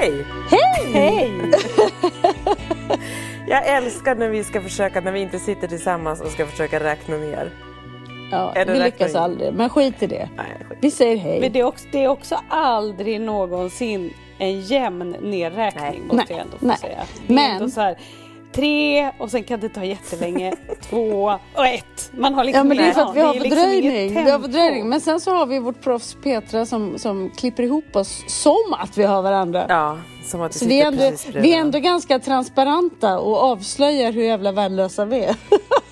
Hej! Hej! Hej! Jag älskar när vi ska försöka, när vi inte sitter tillsammans och ska försöka räkna ner. Ja, vi lyckas in? aldrig, men skit i det. Nej, skit. Vi säger hej. Men det är, också, det är också aldrig någonsin en jämn nedräkning Nej. måste Nej, jag ändå få nej. säga. Det är Men- ändå så här, tre och sen kan det ta jättelänge, två och ett. Man har liksom Ja men det är för att vi har liksom fördröjning. vi har fördröjning. Men sen så har vi vårt proffs Petra som, som klipper ihop oss som att vi har varandra. Ja, som att Så vi är, ändå, vi är ändå ganska transparenta och avslöjar hur jävla värdelösa vi är.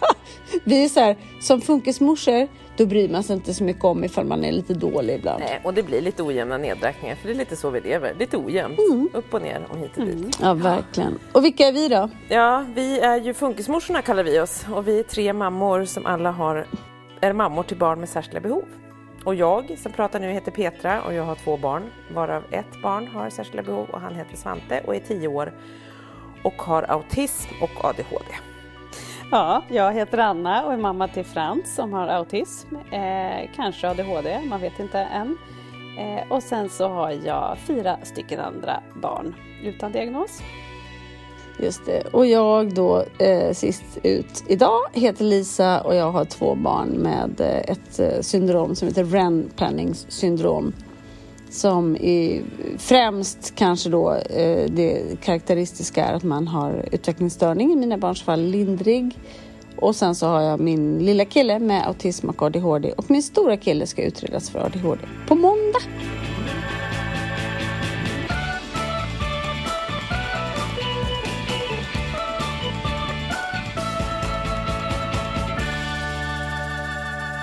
vi är så här, som funkismorsor, då bryr man sig inte så mycket om ifall man är lite dålig ibland. Nej, och det blir lite ojämna nedräkningar, för det är lite så vi lever. Lite ojämnt. Mm. Upp och ner och hit och dit. Ja, verkligen. Och vilka är vi då? Ja, vi är ju Funkismorsorna kallar vi oss. Och vi är tre mammor som alla har, är mammor till barn med särskilda behov. Och jag som pratar nu heter Petra och jag har två barn, varav ett barn har särskilda behov och han heter Svante och är tio år och har autism och ADHD. Ja, jag heter Anna och är mamma till Frans som har autism, eh, kanske ADHD, man vet inte än. Eh, och sen så har jag fyra stycken andra barn utan diagnos. Just det. Och jag då eh, sist ut idag heter Lisa och jag har två barn med eh, ett eh, syndrom som heter Ren Planning syndrom. Som är främst kanske då eh, det karaktäristiska är att man har utvecklingsstörning, i mina barns fall lindrig. Och sen så har jag min lilla kille med autism och ADHD och min stora kille ska utredas för ADHD på måndag.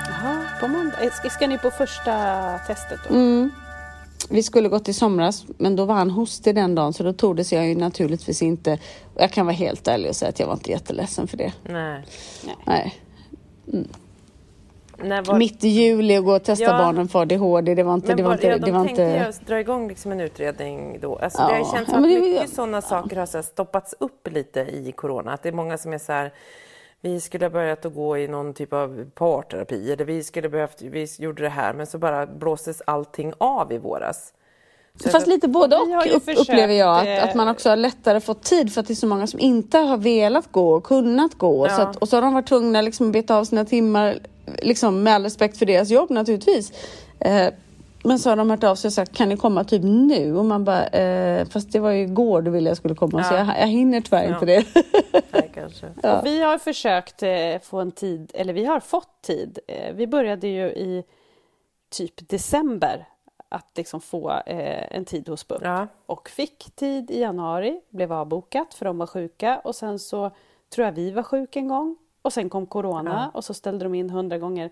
Jaha, på måndag. Ska, ska ni på första testet då? Mm. Vi skulle gått i somras, men då var han hostig den dagen så då tordes jag ju naturligtvis inte. Jag kan vara helt ärlig och säga att jag var inte jätteledsen för det. Nej. Nej. När var, Mitt i juli och gå och testa Ja. barnen för ADHD, det var inte... men det var inte, ja, det de var tänkte inte... jag dra igång liksom en utredning då. Alltså, Ja. Det har ju känts Ja, som att det- mycket sådana saker har så här stoppats upp lite i corona. Att det är många som är så här, vi skulle ha börjat att gå i någon typ av parterapi eller vi skulle behövt, vi gjorde det här men så bara blåstes allting av i våras. Så Fast lite både och upp, försökt, upplever jag. Att, eh, att man också har lättare fått tid för att det är så många som inte har velat gå och kunnat gå. Ja. Så att, och så har de varit tvungna liksom att beta av sina timmar, liksom med all respekt för deras jobb naturligtvis. Eh, men så har de hört av sig och sagt, kan ni komma typ nu? Och man bara, eh, fast det var ju igår du ville jag skulle komma, så Ja. jag, jag hinner tyvärr Ja. inte det. Nej, kanske. Ja. Vi har försökt eh, få en tid, eller vi har fått tid. Eh, vi började ju i typ december att liksom få eh, en tid hos BUP. Ja. Och fick tid i januari, blev avbokat för de var sjuka och sen så tror jag vi var sjuka en gång och sen kom corona och så ställde de in hundra gånger.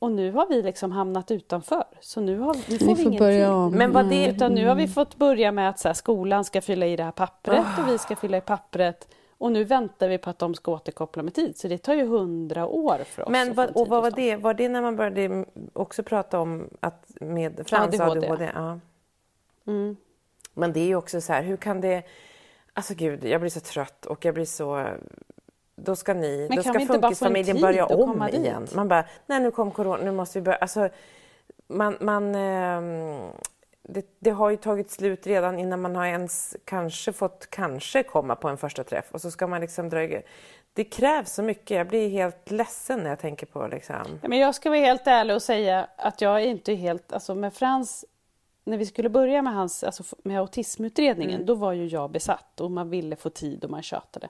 Och nu har vi liksom hamnat utanför. Så nu, har, nu får Ni vi får ingen börja tid. om. Men vad det- Utan nu har vi fått börja med att så här, skolan ska fylla i det här pappret och vi ska fylla i pappret. Och nu väntar vi på att de ska återkoppla med tid. Så det tar ju hundra år för oss. Men vad, och vad var det? Var det när man började också prata om att med Frans ADHD. ADHD? ja. Mm. Men det är ju också så här, hur kan det... Alltså gud, jag blir så trött och jag blir så... Då ska ni, Men då ska funkisfamiljen börja om igen. Man bara, nej nu kom corona, nu måste vi börja. Alltså, man, man, ehm, det, det har ju tagit slut redan innan man har ens kanske fått kanske komma på en första träff och så ska man liksom dra igång. Det krävs så mycket, jag blir helt ledsen när jag tänker på liksom. Ja, men jag ska vara helt ärlig och säga att jag är inte helt... Alltså med Frans, när vi skulle börja med, hans, alltså med autismutredningen, Mm. då var ju jag besatt och man ville få tid och man tjatade.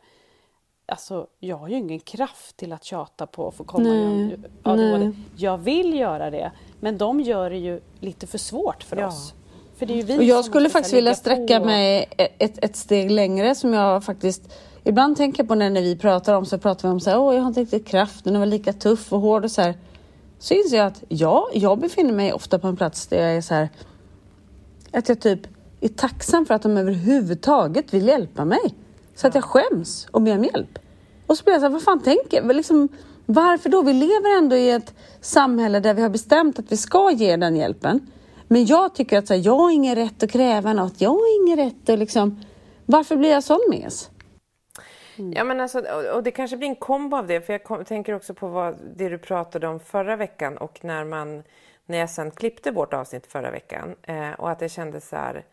Alltså, jag har ju ingen kraft till att tjata på att få komma Nej, ADHD. nej. Jag vill göra det, men de gör det ju lite för svårt för Ja. oss. För det är ju vi Och jag skulle faktiskt vilja sträcka på. mig ett, ett steg längre som jag faktiskt ibland tänker på när, när vi pratar om så pratar vi om så här, åh jag har inte riktigt kraften och var lika tuff och hård och så här. Så inser jag att ja, jag befinner mig ofta på en plats där jag är så här att jag typ är tacksam för att de överhuvudtaget vill hjälpa mig. Så att jag skäms och ber om hjälp. Och så blir jag så här, vad fan tänker jag? Liksom, varför då? Vi lever ändå i ett samhälle där vi har bestämt att vi ska ge den hjälpen. Men jag tycker att så här, jag har ingen rätt att kräva något. Jag har ingen rätt att liksom... Varför blir jag sån mes? Mm. Ja, men alltså, och- och det kanske blir en kombo av det, för jag kom, tänker också på vad, det du pratade om förra veckan och när, man, när jag sen klippte vårt avsnitt förra veckan eh, och att jag kände så här.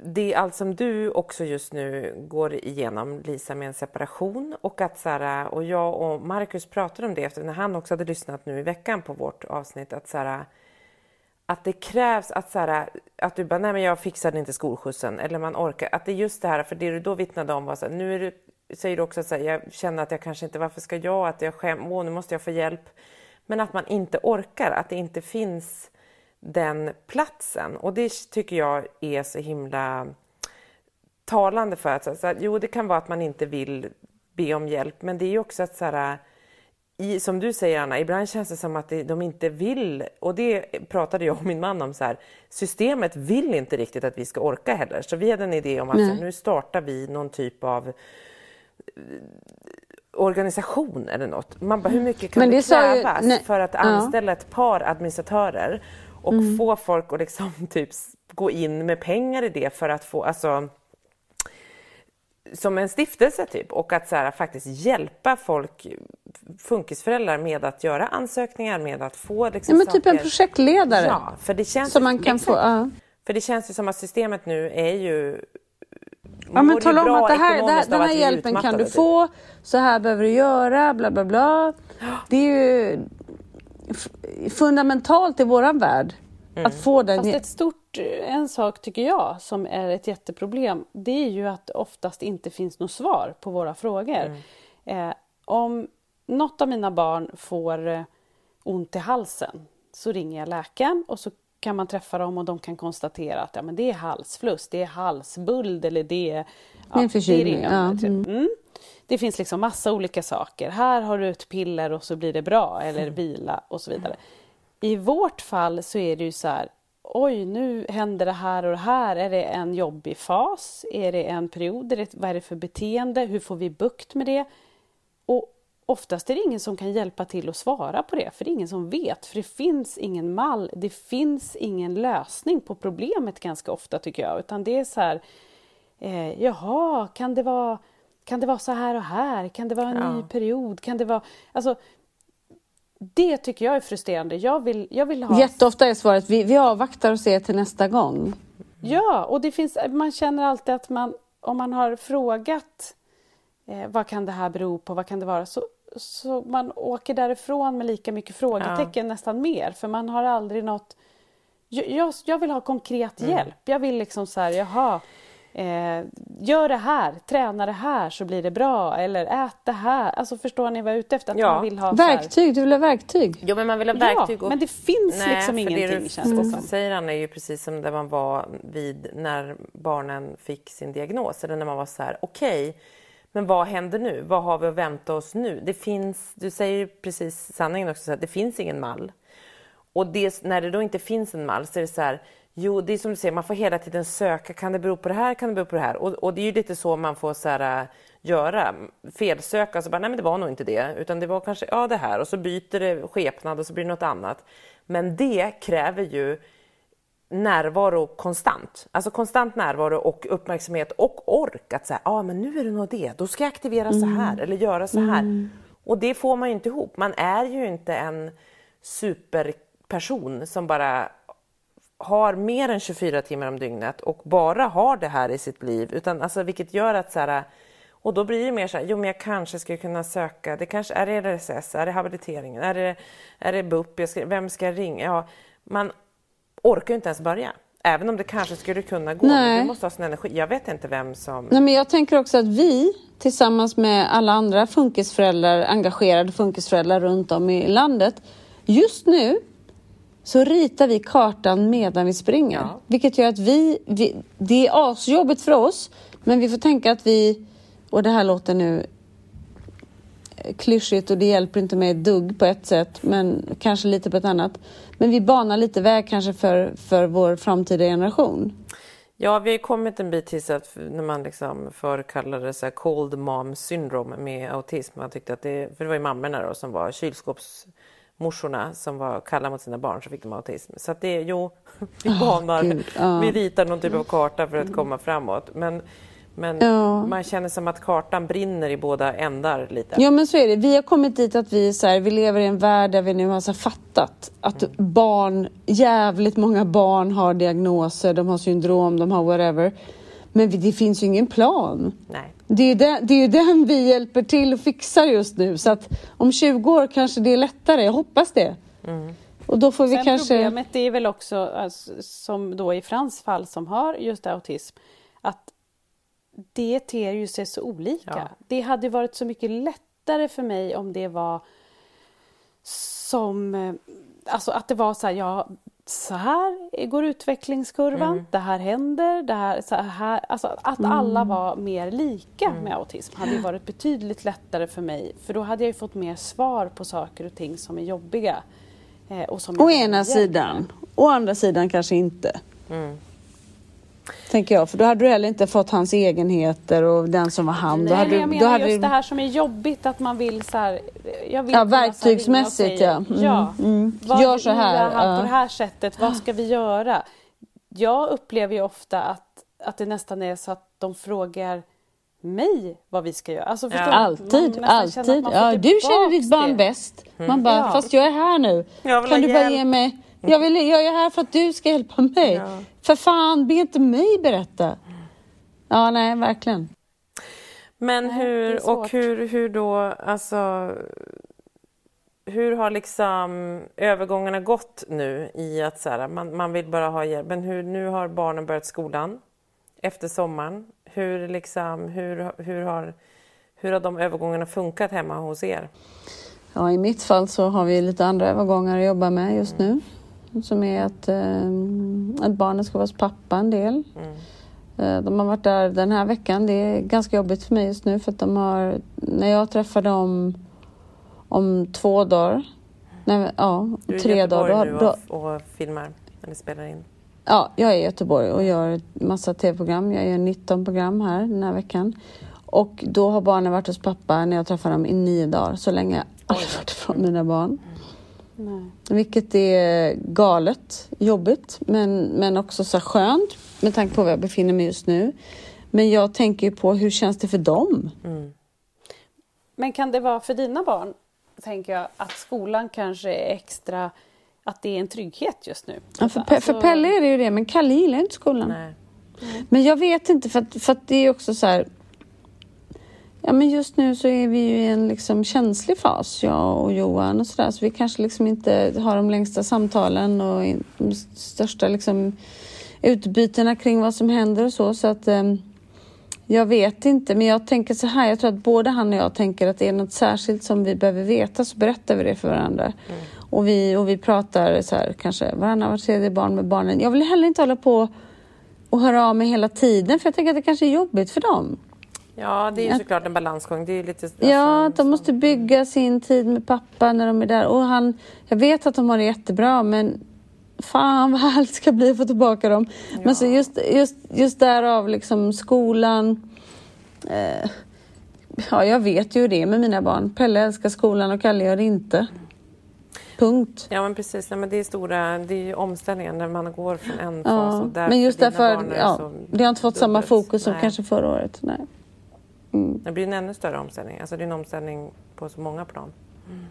Det är allt som du också just nu går igenom, Lisa, med en separation och att så här, och jag och Marcus pratade om det efter när han också hade lyssnat nu i veckan på vårt avsnitt att så här, att det krävs att, så här, att du bara, nej men jag fixade inte skolskjutsen eller man orkar. Att det är just det här, för det du då vittnade om var så här, nu är du, säger du också att här, jag känner att jag kanske inte, varför ska jag, att jag skäm, åh nu måste jag få hjälp. Men att man inte orkar, att det inte finns den platsen. Och det tycker jag är så himla talande för att, så så jo det kan vara att man inte vill be om hjälp, men det är ju också att så här, i, som du säger Anna, ibland känns det som att de inte vill, och det pratade jag och min man om så här, systemet vill inte riktigt att vi ska orka heller. Så vi hade en idé om att så här, nu startar vi någon typ av eh, organisation eller något. Man bara, hur mycket kan Men det, det ju- krävas nej, för att ja. Mm. anställa ett par administratörer och få folk att liksom typ gå in med pengar i det för att få, alltså som en stiftelse typ och att så här, faktiskt hjälpa folk, funkisföräldrar med att göra ansökningar, med att få liksom, Ja, men typ en projektledare. Ja, för det känns Som man kan exakt. få... Ja. För det känns ju som att systemet nu är ju Ja, men tala om att det här, det här, den här hjälpen kan du få, så här behöver du göra, bla bla bla. Det är ju fundamentalt i våran värld Mm. att få den Fast ett stort, en sak tycker jag som är ett jätteproblem, det är ju att det oftast inte finns något svar på våra frågor. Eh, om något av mina barn får eh, ont i halsen så ringer jag läkaren och så kan man träffa dem och de kan konstatera att ja, men det är halsfluss, det är halsbuld eller det är... Det är en förkylning, det, ja, mm. Det finns liksom massa olika saker. Här har du ett piller och så blir det bra eller vila och så vidare. I vårt fall så är det ju så här, oj nu händer det här och det här. Är det en jobbig fas? Är det en period? Är det, vad är det för beteende? Hur får vi bukt med det? Och oftast är det ingen som kan hjälpa till att svara på det, för det är ingen som vet. För det finns ingen mall, det finns ingen lösning på problemet ganska ofta tycker jag. Utan det är så här, eh, jaha, kan det vara kan det vara så här och här? Kan det vara en Ja. ny period? Kan det vara... Alltså, det tycker jag är frustrerande. Jag vill, jag vill ha... Jätteofta är svaret vi, vi avvaktar och ser till nästa gång. Ja, och det finns, man känner alltid att man, om man har frågat eh, vad kan det här bero på, vad kan det vara, så, så man åker därifrån med lika mycket frågetecken, nästan mer, för man har aldrig något... Jag, jag, jag vill ha konkret hjälp. Jag vill liksom så här, jaha, eh, gör det här, träna det här så blir det bra eller ät det här. Alltså förstår ni vad jag är ute efter? Att Ja. man vill ha Verktyg, du vill ha verktyg? Jo, men man vill ha Ja, verktyg. och- men det finns Nej, liksom ingenting det du känns det som. säger Anna är ju precis som där man var vid när barnen fick sin diagnos. Eller när man var så här, okej, men vad händer nu? Vad har vi att vänta oss nu? Det finns, du säger ju precis sanningen också, så här, det finns ingen mall. Och det, när det då inte finns en mall så är det så här, jo det är som du säger, man får hela tiden söka, kan det bero på det här, kan det bero på det här? Och, och det är ju lite så man får så här, äh, göra, felsöka, så bara, nej men det var nog inte det, utan det var kanske, ja det här, och så byter det skepnad och så blir det något annat. Men det kräver ju närvaro konstant. Alltså konstant närvaro och uppmärksamhet och ork. Att säga, ah, men nu är det nog det, då ska jag aktivera så här eller göra så här. Och det får man ju inte ihop. Man är ju inte en superperson som bara har mer än 24 timmar om dygnet och bara har det här i sitt liv. Utan, alltså, vilket gör att så här, och då blir det mer så här, jo men jag kanske skulle kunna söka, det kanske, är det LSS, är det habiliteringen, är det, är det BUP, jag ska, vem ska jag ringa? Ja, man orkar ju inte ens börja. Även om det kanske skulle kunna gå, men Nej. du måste ha sin energi. Jag vet inte vem som... Nej, men jag tänker också att vi tillsammans med alla andra funkisföräldrar, engagerade funkisföräldrar runt om i landet, just nu så ritar vi kartan medan vi springer. Ja. Vilket gör att vi, vi, det är asjobbigt för oss, men vi får tänka att vi, och det här låter nu klyschigt och det hjälper inte mig ett dugg på ett sätt, men kanske lite på ett annat. Men vi banar lite väg kanske för, för vår framtida generation. Ja, vi har kommit en bit till att när man liksom förr kallade det så här cold mom syndrome med autism. Man tyckte att det, för det var ju mammorna då som var kylskåpsmorsorna som var kalla mot sina barn så fick de autism. Så att det, jo, vi banar, Gud, ja. vi ritar någon typ av karta för att komma framåt. Men, men Ja. man känner som att kartan brinner i båda ändar lite. Ja men så är det. Vi har kommit dit att vi, så här, vi lever i en värld där vi nu har så fattat att barn, jävligt många barn har diagnoser, de har syndrom, de har whatever. Men det finns ju ingen plan. Nej. Det är, ju den, det är ju den vi hjälper till och fixar just nu. Så att om 20 år kanske det är lättare, jag hoppas det. Och då får vi Sen kanske... Problemet är väl också, alltså, som då i Frans fall som har just autism, att det ter ju sig så olika. Ja. Det hade varit så mycket lättare för mig om det var som, eh, alltså att det var så här, ja, så här går utvecklingskurvan, det här händer, det här, så här, alltså att alla var mer lika med autism hade ju varit betydligt lättare för mig, för då hade jag ju fått mer svar på saker och ting som är jobbiga. Eh, och som Å ena sidan. Å andra sidan kanske inte. Tänker jag, för då hade du heller inte fått hans egenheter och den som var han. Nej, då hade men jag du, då menar hade just du... det här som är jobbigt att man vill så här, jag vill Ja, verktygsmässigt, ja. Mm, ja. mm. Vad, Gör så här, är han ja. på det här sättet, vad ska vi göra? Jag upplever ju ofta att, att det nästan är så att de frågar mig vad vi ska göra. Alltså? Man Alltid, alltid. Ja, du känner ditt barn det. bäst. Man bara, Ja. fast jag är här nu. Kan du bara hjälp. ge mig... Jag, vill, jag är här för att du ska hjälpa mig. Ja. För fan, be inte mig berätta. Ja, nej, verkligen. Men hur, och hur, hur då, alltså hur har liksom övergångarna gått nu i att så här, man, man vill bara ha hjälp, men hur, nu har barnen börjat skolan efter sommaren. Hur, liksom, hur, hur, har, hur har de övergångarna funkat hemma hos er? Ja, I mitt fall så har vi lite andra övergångar att jobba med just nu. Som är att, eh, att barnen ska vara hos pappa en del. Eh, de har varit där den här veckan. Det är ganska jobbigt för mig just nu för att de har, när jag träffar dem om två dagar, nej, ja, Du är i tre Göteborg dagar. nu Då, då, och, och filmar, eller spelar in. Ja, jag är i Göteborg och gör massa tv-program. Jag gör 19 program här den här veckan. Och då har barnen varit hos pappa när jag träffar dem i nio dagar. Så länge har jag varit ifrån mina barn. Nej. Vilket är galet, jobbigt, men, men också så skönt med tanke på var jag befinner mig just nu. Men jag tänker ju på hur känns det för dem? Men kan det vara för dina barn, tänker jag, att skolan kanske är extra, att det är en trygghet just nu? Ja, för, Pe- för Alltså- Pelle är det ju det, men Kalle gillar inte skolan. Nej. Men jag vet inte, för att, för att det är också så här... Ja, men just nu så är vi ju i en liksom känslig fas, jag och Johan och sådär. Så vi kanske liksom inte har de längsta samtalen och de största liksom utbytena kring vad som händer och så. Så att, ehm, Jag vet inte, men jag tänker så här. Jag tror att både han och jag tänker att det är något särskilt som vi behöver veta så berättar vi det för varandra. Mm. Och, vi, och vi pratar så här, kanske varannan, var tredje barn med barnen. Jag vill heller inte hålla på och höra av mig hela tiden för jag tänker att det kanske är jobbigt för dem. Ja, det är ju såklart en balansgång. Det är lite, alltså, ja, de måste bygga sin tid med pappa när de är där. Och han, jag vet att de har det jättebra, men fan vad härligt det ska bli att få tillbaka dem. Ja. Men så just, just, just därav liksom skolan. Eh, ja, jag vet ju det med mina barn. Pelle älskar skolan och Kalle gör det inte. Punkt. Ja men precis, Nej, men det är stora det är ju omställningen när man går från en ja, fas och där Men just därför, ja, det har inte fått samma fokus som Nej. kanske förra året. Nej. Mm. Det blir en ännu större omställning. Alltså det är en omställning på så många plan.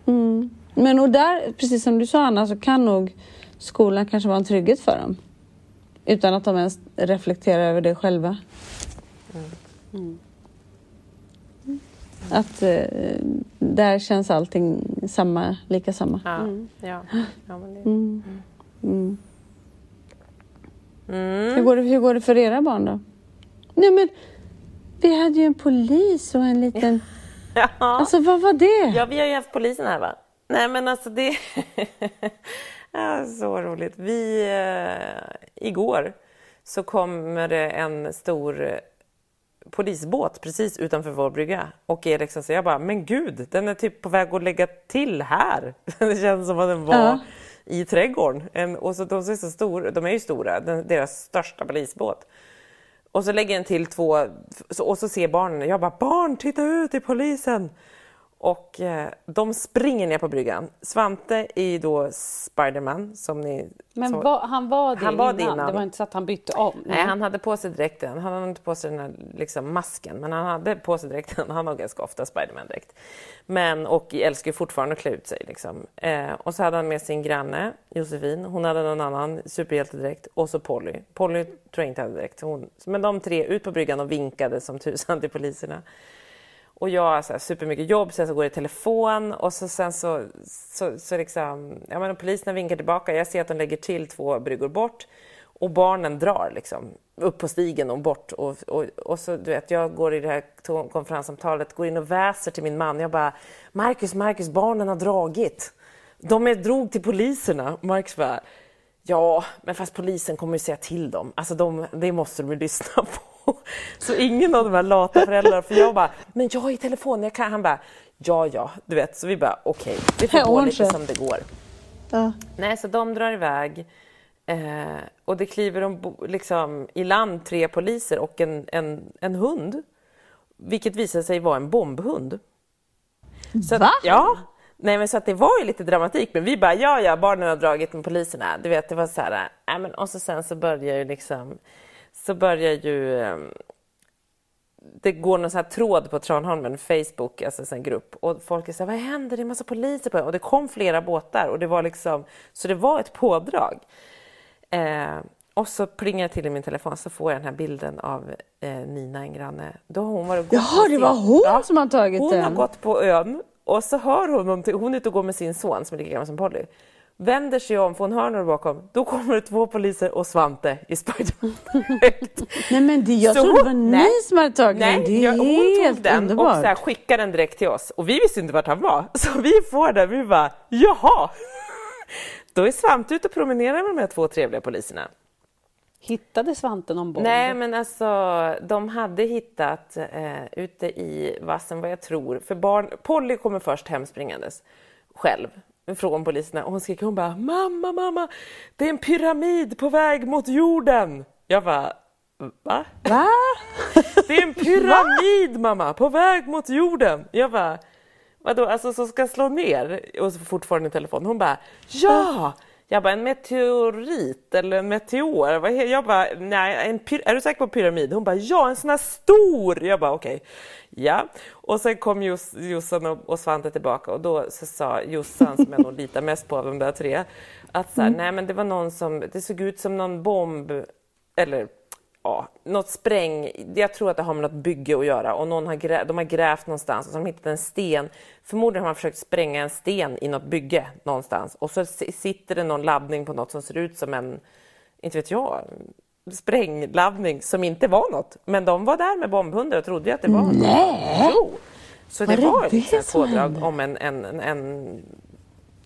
Mm. Men och där, precis som du sa Anna, så kan nog skolan kanske vara en trygghet för dem. Utan att de ens reflekterar över det själva. Mm. Att eh, där känns allting samma, lika samma. Ja, mm. ja. ja men det... Mm. Mm. Hur, går det, hur går det för era barn då? Nej men, vi hade ju en polis och en liten... Ja. Alltså vad var det? Ja, vi har ju haft polisen här va? Nej men alltså det... Ja, så roligt. Vi, eh, igår så kommer det en stor polisbåt precis utanför vår brygga och är liksom så jag bara, men gud, den är typ på väg att lägga till här. Det känns som att den var ja. i trädgården. En, och så, de, är så stor, de är ju stora, den, deras största polisbåt. Och så lägger den till två, och så ser barnen, jag bara, barn titta ut, i polisen! Och eh, de springer ner på bryggan. Svante är då Spiderman som ni Men så... var, han var det han var innan. innan? Det var inte så att han bytte om? Nej, han hade på sig dräkten. Han hade inte på sig den här liksom, masken, men han hade på sig dräkten. Han har ganska ofta Spiderman-dräkt. Men, och älskar fortfarande att klä ut sig. Liksom. Eh, och så hade han med sin granne Josefin. Hon hade någon annan superhjältedräkt. Och så Polly. Polly tror jag inte hade dräkt. Hon... Men de tre ut på bryggan och vinkade som tusan till poliserna. Och jag har så här supermycket jobb, sen så går det i telefon och så sen så, så, så liksom, ja men poliserna vinkar tillbaka, jag ser att de lägger till två bryggor bort och barnen drar liksom upp på stigen och bort och, och, och så du vet, jag går i det här konferenssamtalet, går in och väser till min man, jag bara Marcus, Marcus, barnen har dragit. De är drog till poliserna. Marcus bara, ja, men fast polisen kommer ju säga till dem. Alltså de, det måste de ju lyssna på. Så ingen av de här lata föräldrarna, för jag bara, men jag är i telefon, jag kan. Han bara, ja, ja, du vet. Så vi bara, okej, okay, det får gå lite som det går. Ja. Nej, så de drar iväg. Eh, och det kliver de liksom, i land tre poliser och en, en, en hund. Vilket visade sig vara en bombhund. Så Va? ja. Nej men så att det var ju lite dramatik men vi bara ja ja barnen har dragit med poliserna. Du vet det var så här, äh, men, och så sen så börjar ju liksom så börjar ju ehm, det går någon sån här tråd på Tranholmen, Facebook, alltså en grupp och folk är så här, vad händer? Det är massa poliser på Och det kom flera båtar och det var liksom, så det var ett pådrag. Eh, och så plingar jag till i min telefon så får jag den här bilden av eh, Nina, en granne. Då har hon varit Jaha, det var hon ja, som har tagit hon den? Hon har gått på ön och så hör hon någonting, hon är ute och går med sin son som är lika gammal som Polly vänder sig om, för hon hör några bakom. Då kommer det två poliser och Svante i Spiderman. nej men det, jag så trodde det var ni nej, som hade tagit nej, den. Det är jag, hon helt tog den underbart. och så här, skickade den direkt till oss. Och vi visste inte vart han var. Så vi får den, vi bara jaha. Då är Svante ute och promenerar med de här två trevliga poliserna. Hittade Svante någon bomb? Nej, men alltså de hade hittat eh, ute i vassen vad jag tror. För barn, Polly kommer först hemspringandes själv från poliserna och hon skrek hon bara mamma, mamma, det är en pyramid på väg mot jorden. Jag bara va? Va? Det är en pyramid mamma på väg mot jorden. Jag bara vadå, alltså som ska slå ner? Och så fortfarande i telefon. Hon bara ja! Jag bara, en meteorit eller en meteor? Jag bara, nej, en är du säker på pyramid? Hon bara, ja, en sån här stor! Jag bara, okej. Okay. Ja, och sen kom Jos, Jossan och, och Svante tillbaka och då så sa Jossan, som jag nog litar mest på av de där tre, att så här, mm. nej men det var någon som, det såg ut som någon bomb, eller ja, något spräng, jag tror att det har med något bygge att göra och någon har grä, de har grävt någonstans och så har de hittat en sten. Förmodligen har man försökt spränga en sten i något bygge någonstans och så sitter det någon laddning på något som ser ut som en, inte vet jag, sprängladdning som inte var något. Men de var där med bombhundar och trodde att det var något. Nej. Jo. Så det Var det var det liksom ett pådrag om en, en, en, en...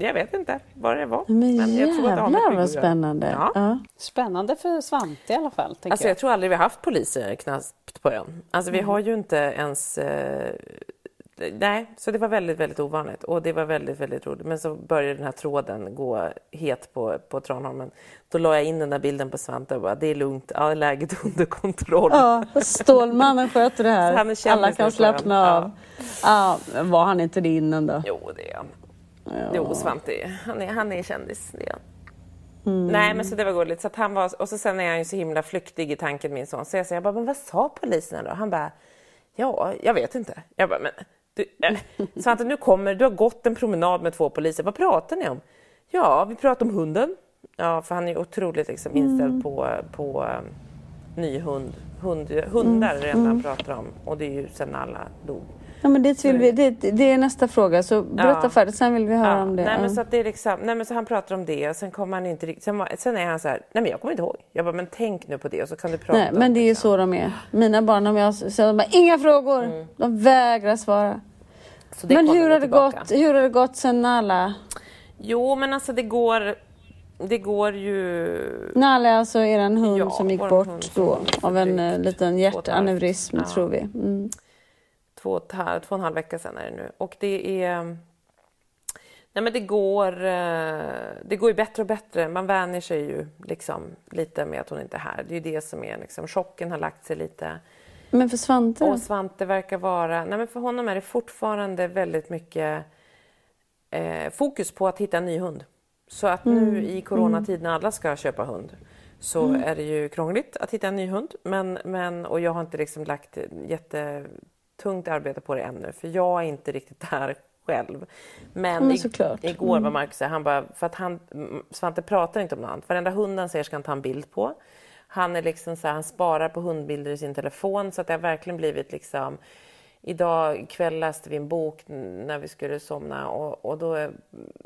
Jag vet inte vad det var. Men jag tror att det har med jävlar vad spännande. Ja. Ja. Spännande för Svante i alla fall. Tänker Alltså jag. jag tror aldrig vi har haft poliser knappt på ön. Alltså Mm. vi har ju inte ens... Eh, nej, så det var väldigt, väldigt ovanligt och det var väldigt, väldigt roligt. Men så började den här tråden gå het på, på Tranholmen. Då la jag in den där bilden på Svante och bara, det är lugnt, ja, läget är under kontroll. Ja, Stålmannen sköter det Så han är här. Alla kan slappna av. Ja. men var han inte det innan då? Jo, det är han. Ja. Jo, Svante, han är, han är kändis. Det är han. Mm. Nej, men så det var gulligt. Så att han var, och så sen är han ju så himla flyktig i tanken, min son. Så jag säger, jag bara, men vad sa polisen då? Han bara, ja, jag vet inte. Jag bara, men du, äh, Svante, nu kommer, du har gått en promenad med två poliser. Vad pratar ni om? Ja, vi pratar om hunden. Ja, för han är otroligt liksom inställd på, på um, ny hund. hund hundar är det enda han pratar om. Och det är ju sen alla dog. Ja, men det, vill vi, det, det är nästa fråga, så berätta Ja. färdigt, sen vill vi höra Ja, om det. Nej, men så att det är liksom, nej, men så han pratar om det och sen kommer han inte riktigt... Sen, sen är han så här, nej men jag kommer inte ihåg. Jag bara, men tänk nu på det och så kan du prata Nej, om men det är ju liksom. så de är. Mina barn, om jag säger de bara, inga frågor, de vägrar svara. Det Men hur har, det gått, hur har det gått sen Nala? Jo, men alltså det går... Det går ju... Nala är alltså er hund Ja, som gick bort då av en eh, liten hjärtaneurysm tror vi. Mm. Två, två och en halv vecka sedan är det nu. Och det är... Nej men det går, eh, det går ju bättre och bättre. Man vänjer sig ju liksom lite med att hon inte är här. Det är ju det som är liksom, chocken har lagt sig lite. Men för Svante? Och Svante verkar vara... Nej men för honom är det fortfarande väldigt mycket eh, fokus på att hitta en ny hund. Så att nu i coronatid när alla ska köpa hund så är det ju krångligt att hitta en ny hund. Men, men, och jag har inte liksom lagt jättetungt arbete på det ännu för jag är inte riktigt där själv. Men, men såklart. igår var Marcus så här, han bara, för att han, Svante pratar inte om något annat. Varenda hund han ser ska han ta en bild på. Han är liksom så här, han sparar på hundbilder i sin telefon så att det har verkligen blivit liksom Idag kväll läste vi en bok när vi skulle somna och, och då är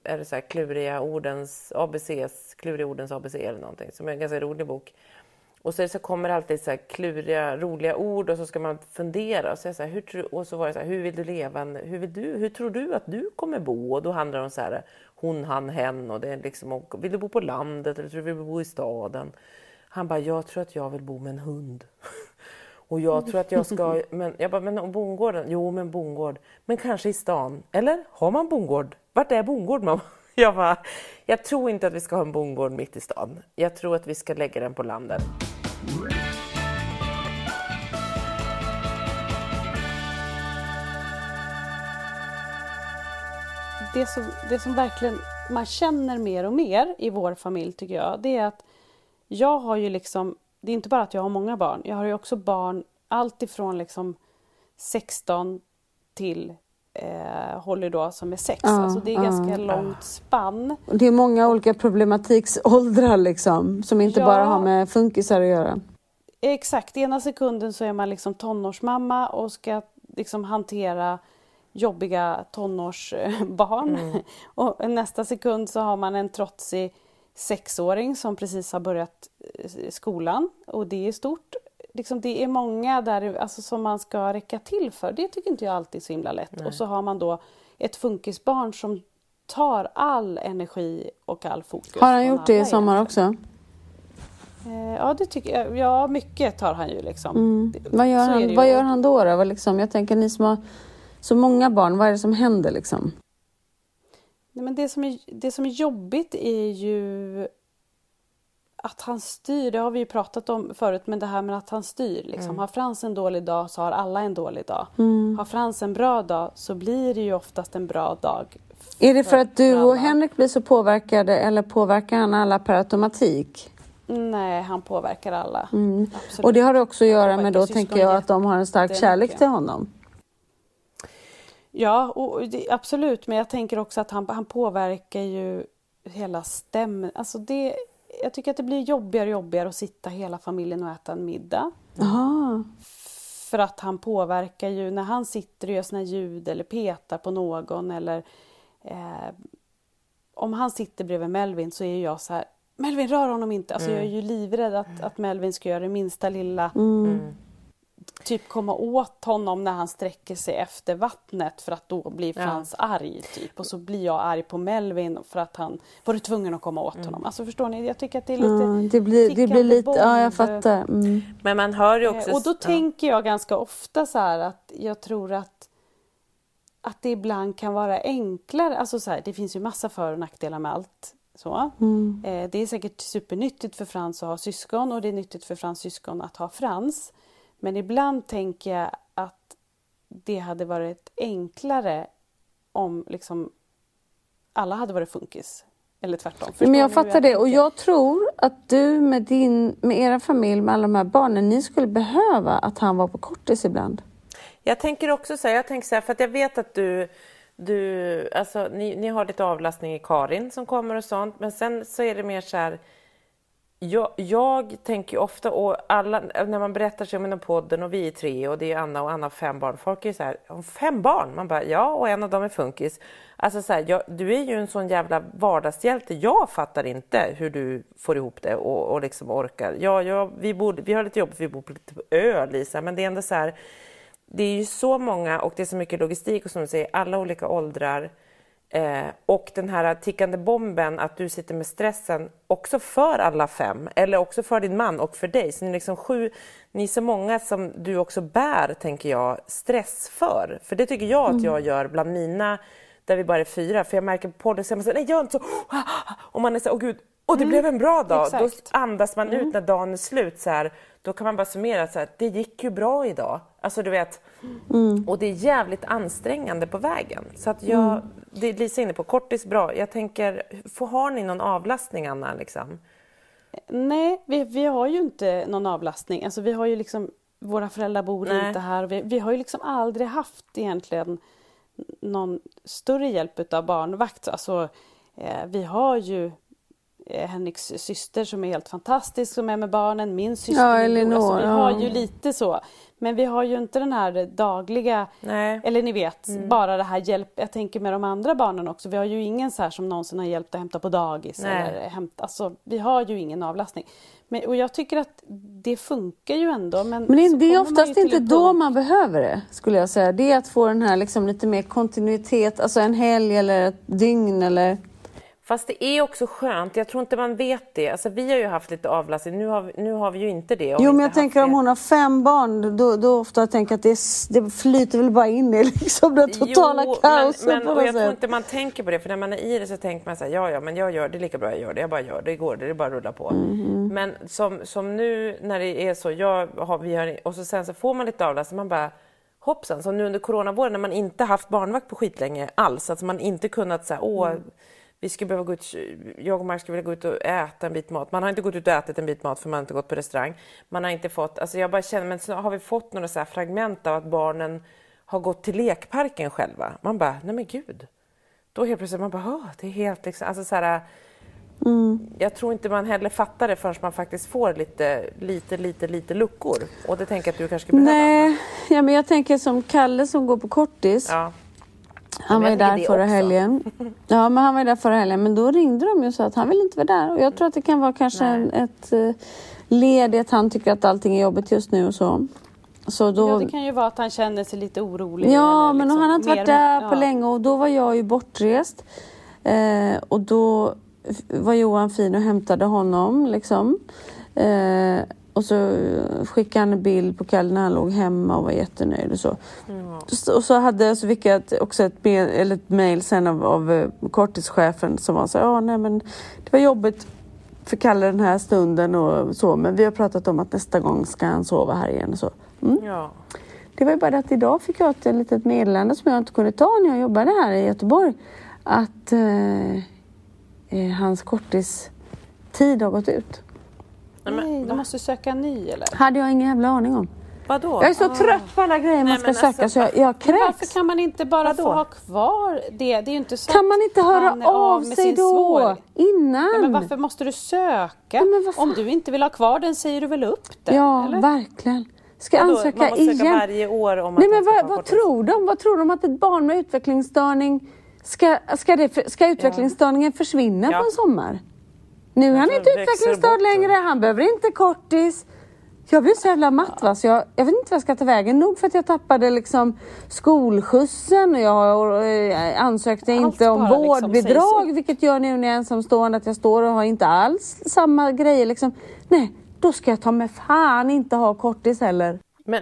är det så kluriga ordens ABCs, kluriga ordens ABC eller någonting som är en ganska rolig bok. Och så, så kommer det alltid så här kluriga, roliga ord och så ska man fundera och säga så här, hur, och så var det så här, hur vill du leva, hur, vill du, hur tror du att du kommer bo? Och då handlar det om så här, hon, han, hen och det är liksom, och, vill du bo på landet eller tror du vill bo i staden? Han bara, jag tror att jag vill bo med en hund. Och jag tror att jag ska, men jag bara, men bondgården? Jo, men bondgård. Men kanske i stan. Eller? Har man bondgård? Vart är bondgård mamma? Jag bara, jag tror inte att vi ska ha en bondgård mitt i stan. Jag tror att vi ska lägga den på landet det som, det som verkligen man känner mer och mer i vår familj tycker jag, det är att jag har ju liksom, det är inte bara att jag har många barn, jag har ju också barn allt ifrån liksom 16 till eh, Holly då som är 6. Ja, alltså det är ja. ganska långt spann. Det är många olika problematikåldrar liksom, som inte Ja. bara har med funkisar att göra. Exakt, ena sekunden så är man liksom tonårsmamma och ska liksom hantera jobbiga tonårsbarn. Och nästa sekund så har man en trotsig sexåring som precis har börjat eh, skolan och det är stort. Liksom det är många där alltså, som man ska räcka till för. Det tycker inte jag alltid är så himla lätt. Och så har man då ett funkisbarn som tar all energi och all fokus. Har han gjort det i sommar också? Eh, Ja, det tycker jag. Ja, mycket tar han ju liksom. Mm. Vad, gör han, ju. vad gör han då? då? Vad Liksom, jag tänker ni som har så många barn, vad är det som händer liksom? Nej, men det, som är, det som är jobbigt är ju att han styr, det har vi ju pratat om förut, men det här med att han styr. Liksom. Mm. Har Frans en dålig dag så har alla en dålig dag. Har Frans en bra dag så blir det ju oftast en bra dag. Är det för att du och Henrik blir så påverkade eller påverkar han alla per automatik? Nej, han påverkar alla. Mm. Och det har också att göra med då tänker jag att de har en stark kärlek till honom. Ja, och det, absolut. Men jag tänker också att han, han påverkar ju hela stämmen. Alltså det, jag tycker att det blir jobbigare och jobbigare att sitta hela familjen och äta en middag. Aha. För att han påverkar ju, när han sitter och gör sina ljud eller petar på någon eller eh, om han sitter bredvid Melvin så är ju jag så här, Melvin rör honom inte. Alltså jag är ju livrädd att, att Melvin ska göra det minsta lilla. Mm. Typ komma åt honom när han sträcker sig efter vattnet för att då blir Frans arg. Typ. Och så blir jag arg på Melvin för att han var tvungen att komma åt Mm. honom. Alltså förstår ni? Jag tycker att det är lite Ja, det blir, det blir lite, ja jag bomb. fattar. Mm. Men man hör ju också... Eh, Och då ja. tänker jag ganska ofta så här att jag tror att att det ibland kan vara enklare, alltså så här, det finns ju massa för och nackdelar med allt. Så. Mm. Eh, det är säkert supernyttigt för Frans att ha syskon och det är nyttigt för Frans syskon att ha Frans. Men ibland tänker jag att det hade varit enklare om liksom alla hade varit funkis. Eller tvärtom. Förstår Men jag fattar det och jag tror att du med din, med era familj, med alla de här barnen, ni skulle behöva att han var på kortis ibland. Jag tänker också så här, jag tänker så här, för att jag vet att du, du alltså ni, ni har lite avlastning i Karin som kommer och sånt, men sen så är det mer så här, jag, jag tänker ofta, och alla, när man berättar sig om den podden och vi är tre och det är Anna och Anna har fem barn, folk är så här, fem barn? Man bara, ja, och en av dem är funkis. Alltså så här, jag, du är ju en sån jävla vardagshjälte, jag fattar inte hur du får ihop det och, och liksom orkar. Ja, ja, vi, bor, vi har lite jobb, vi bor på lite ö, Lisa, men det är ändå så här, det är ju så många och det är så mycket logistik och som du säger, alla olika åldrar. Eh, och den här tickande bomben, att du sitter med stressen också för alla fem, eller också för din man och för dig. Så ni är liksom sju, ni är så många som du också bär, tänker jag, stress för. För det tycker jag att jag gör bland mina, där vi bara är fyra. För jag märker på podden, så man så, nej gör inte så, och man är så, åh gud, och det blev en bra dag. Då exakt. andas man ut när dagen är slut. Så här, då kan man bara summera så här, det gick ju bra idag. Alltså du vet, och det är jävligt ansträngande på vägen. Så att jag, det är Lisa är inne på, kortis bra. Jag tänker, får, har ni någon avlastning Anna? Liksom? Nej, vi, vi har ju inte någon avlastning. Alltså vi har ju liksom, våra föräldrar bor Nej. inte här. Vi, vi har ju liksom aldrig haft egentligen någon större hjälp av barnvakt. Alltså, eh, vi har ju Henriks syster som är helt fantastisk som är med barnen, min syster. Ja, bror. alltså, Elinor, vi har ju lite så. Men vi har ju inte den här dagliga, Nej. eller ni vet, bara det här hjälp. Jag tänker med de andra barnen också. Vi har ju ingen så här som någonsin har hjälpt att hämta på dagis. Nej. Eller hämta, alltså, vi har ju ingen avlastning. Men, och jag tycker att det funkar ju ändå. Men, Men det, är oftast inte då man behöver det, skulle jag säga. Det är att få den här liksom lite mer kontinuitet, alltså en helg eller ett dygn eller... Fast det är också skönt, jag tror inte man vet det. Alltså, vi har ju haft lite avlastning, nu har vi, nu har vi ju inte det. Jo, men jag tänker det. om hon har fem barn, då, då ofta jag tänker att det, det flyter väl bara in i liksom det totala Jo, kaoset men, men, på något jag tror sätt. inte man tänker på det, för när man är i det så tänker man så här, ja, ja, men jag gör det, lika bra jag gör det, jag bara gör det, det går, det är bara att rulla på. Mm-hmm. Men som, som nu när det är så, jag har, vi har, och så sen så får man lite avlastning, man bara hoppsan, som nu under coronavåren när man inte haft barnvakt på skitlänge alls, alltså man inte kunnat säga, åh, Mm. Vi skulle behöva gå ut, jag och Mark skulle vilja gå ut och äta en bit mat. Man har inte gått ut och ätit en bit mat för man har inte gått på restaurang. Man har inte fått, alltså jag bara känner, men så har vi fått några så fragment av att barnen har gått till lekparken själva. Man bara, nej men gud. Då helt plötsligt man bara, det är helt liksom, alltså så här, Jag tror inte man heller fattar det förrän man faktiskt får lite, lite, lite, lite luckor. Och det tänker jag att du kanske skulle behöva. Nej, ja, men jag tänker som Kalle som går på kortis. Ja. Han var ju där förra också. helgen. Ja, men han var ju där förra helgen. Men då ringde de ju och sa att han vill inte vara där. Och jag tror att det kan vara kanske en, ett uh, led i att han tycker att allting är jobbigt just nu och så. Så då... Ja, det kan ju vara att han känner sig lite orolig. Ja, eller men liksom han har inte varit där på ja. länge och då var jag ju bortrest. Eh, och då var Johan fin och hämtade honom liksom. Eh, och så skickade han en bild på Kalle när han låg hemma och var jättenöjd och så. Så- Och så, hade, så fick jag ett, också ett, be- eller ett mail sen av, av eh, korttischefen som var så här, ja nej men det var jobbigt för Kalle den här stunden och så men vi har pratat om att nästa gång ska han sova här igen och så. Mm. Ja. Det var ju bara att idag fick jag ett litet meddelande som jag inte kunde ta när jag jobbade här i Göteborg. Att eh, eh, hans korttidstid har gått ut. Nej, men, Nej, du måste söka en ny eller? hade jag ingen jävla aning om. Vadå? Jag är så trött på alla grejer man Nej, ska söka alltså, så jag, jag Men varför kräks. kan man inte bara Vadå? få ha kvar det? Det är ju inte så Kan man inte höra av med sig sin då? svår. Innan? Ja, men varför måste du söka? fan? Om du inte vill ha kvar den säger du väl upp den? Ja, eller? verkligen. Ska jag ansöka man måste söka igen? varje år om Nej, men vad, vad tror de? Vad tror de att ett barn med utvecklingsstörning ska, ska, det, ska utvecklingsstörningen försvinna Ja. på en sommar? Nu är han inte utvecklingsstörd längre, han behöver inte kortis. Jag blir så jävla matt va, så jag, jag vet inte vad jag ska ta vägen. Nog för att jag tappade liksom skolskjutsen och jag eh, ansökte Allt inte om liksom vårdbidrag, upp. vilket gör nu när jag är ensamstående att jag står och har inte alls samma grejer liksom. Nej, då ska jag ta med fan inte ha kortis heller. Men,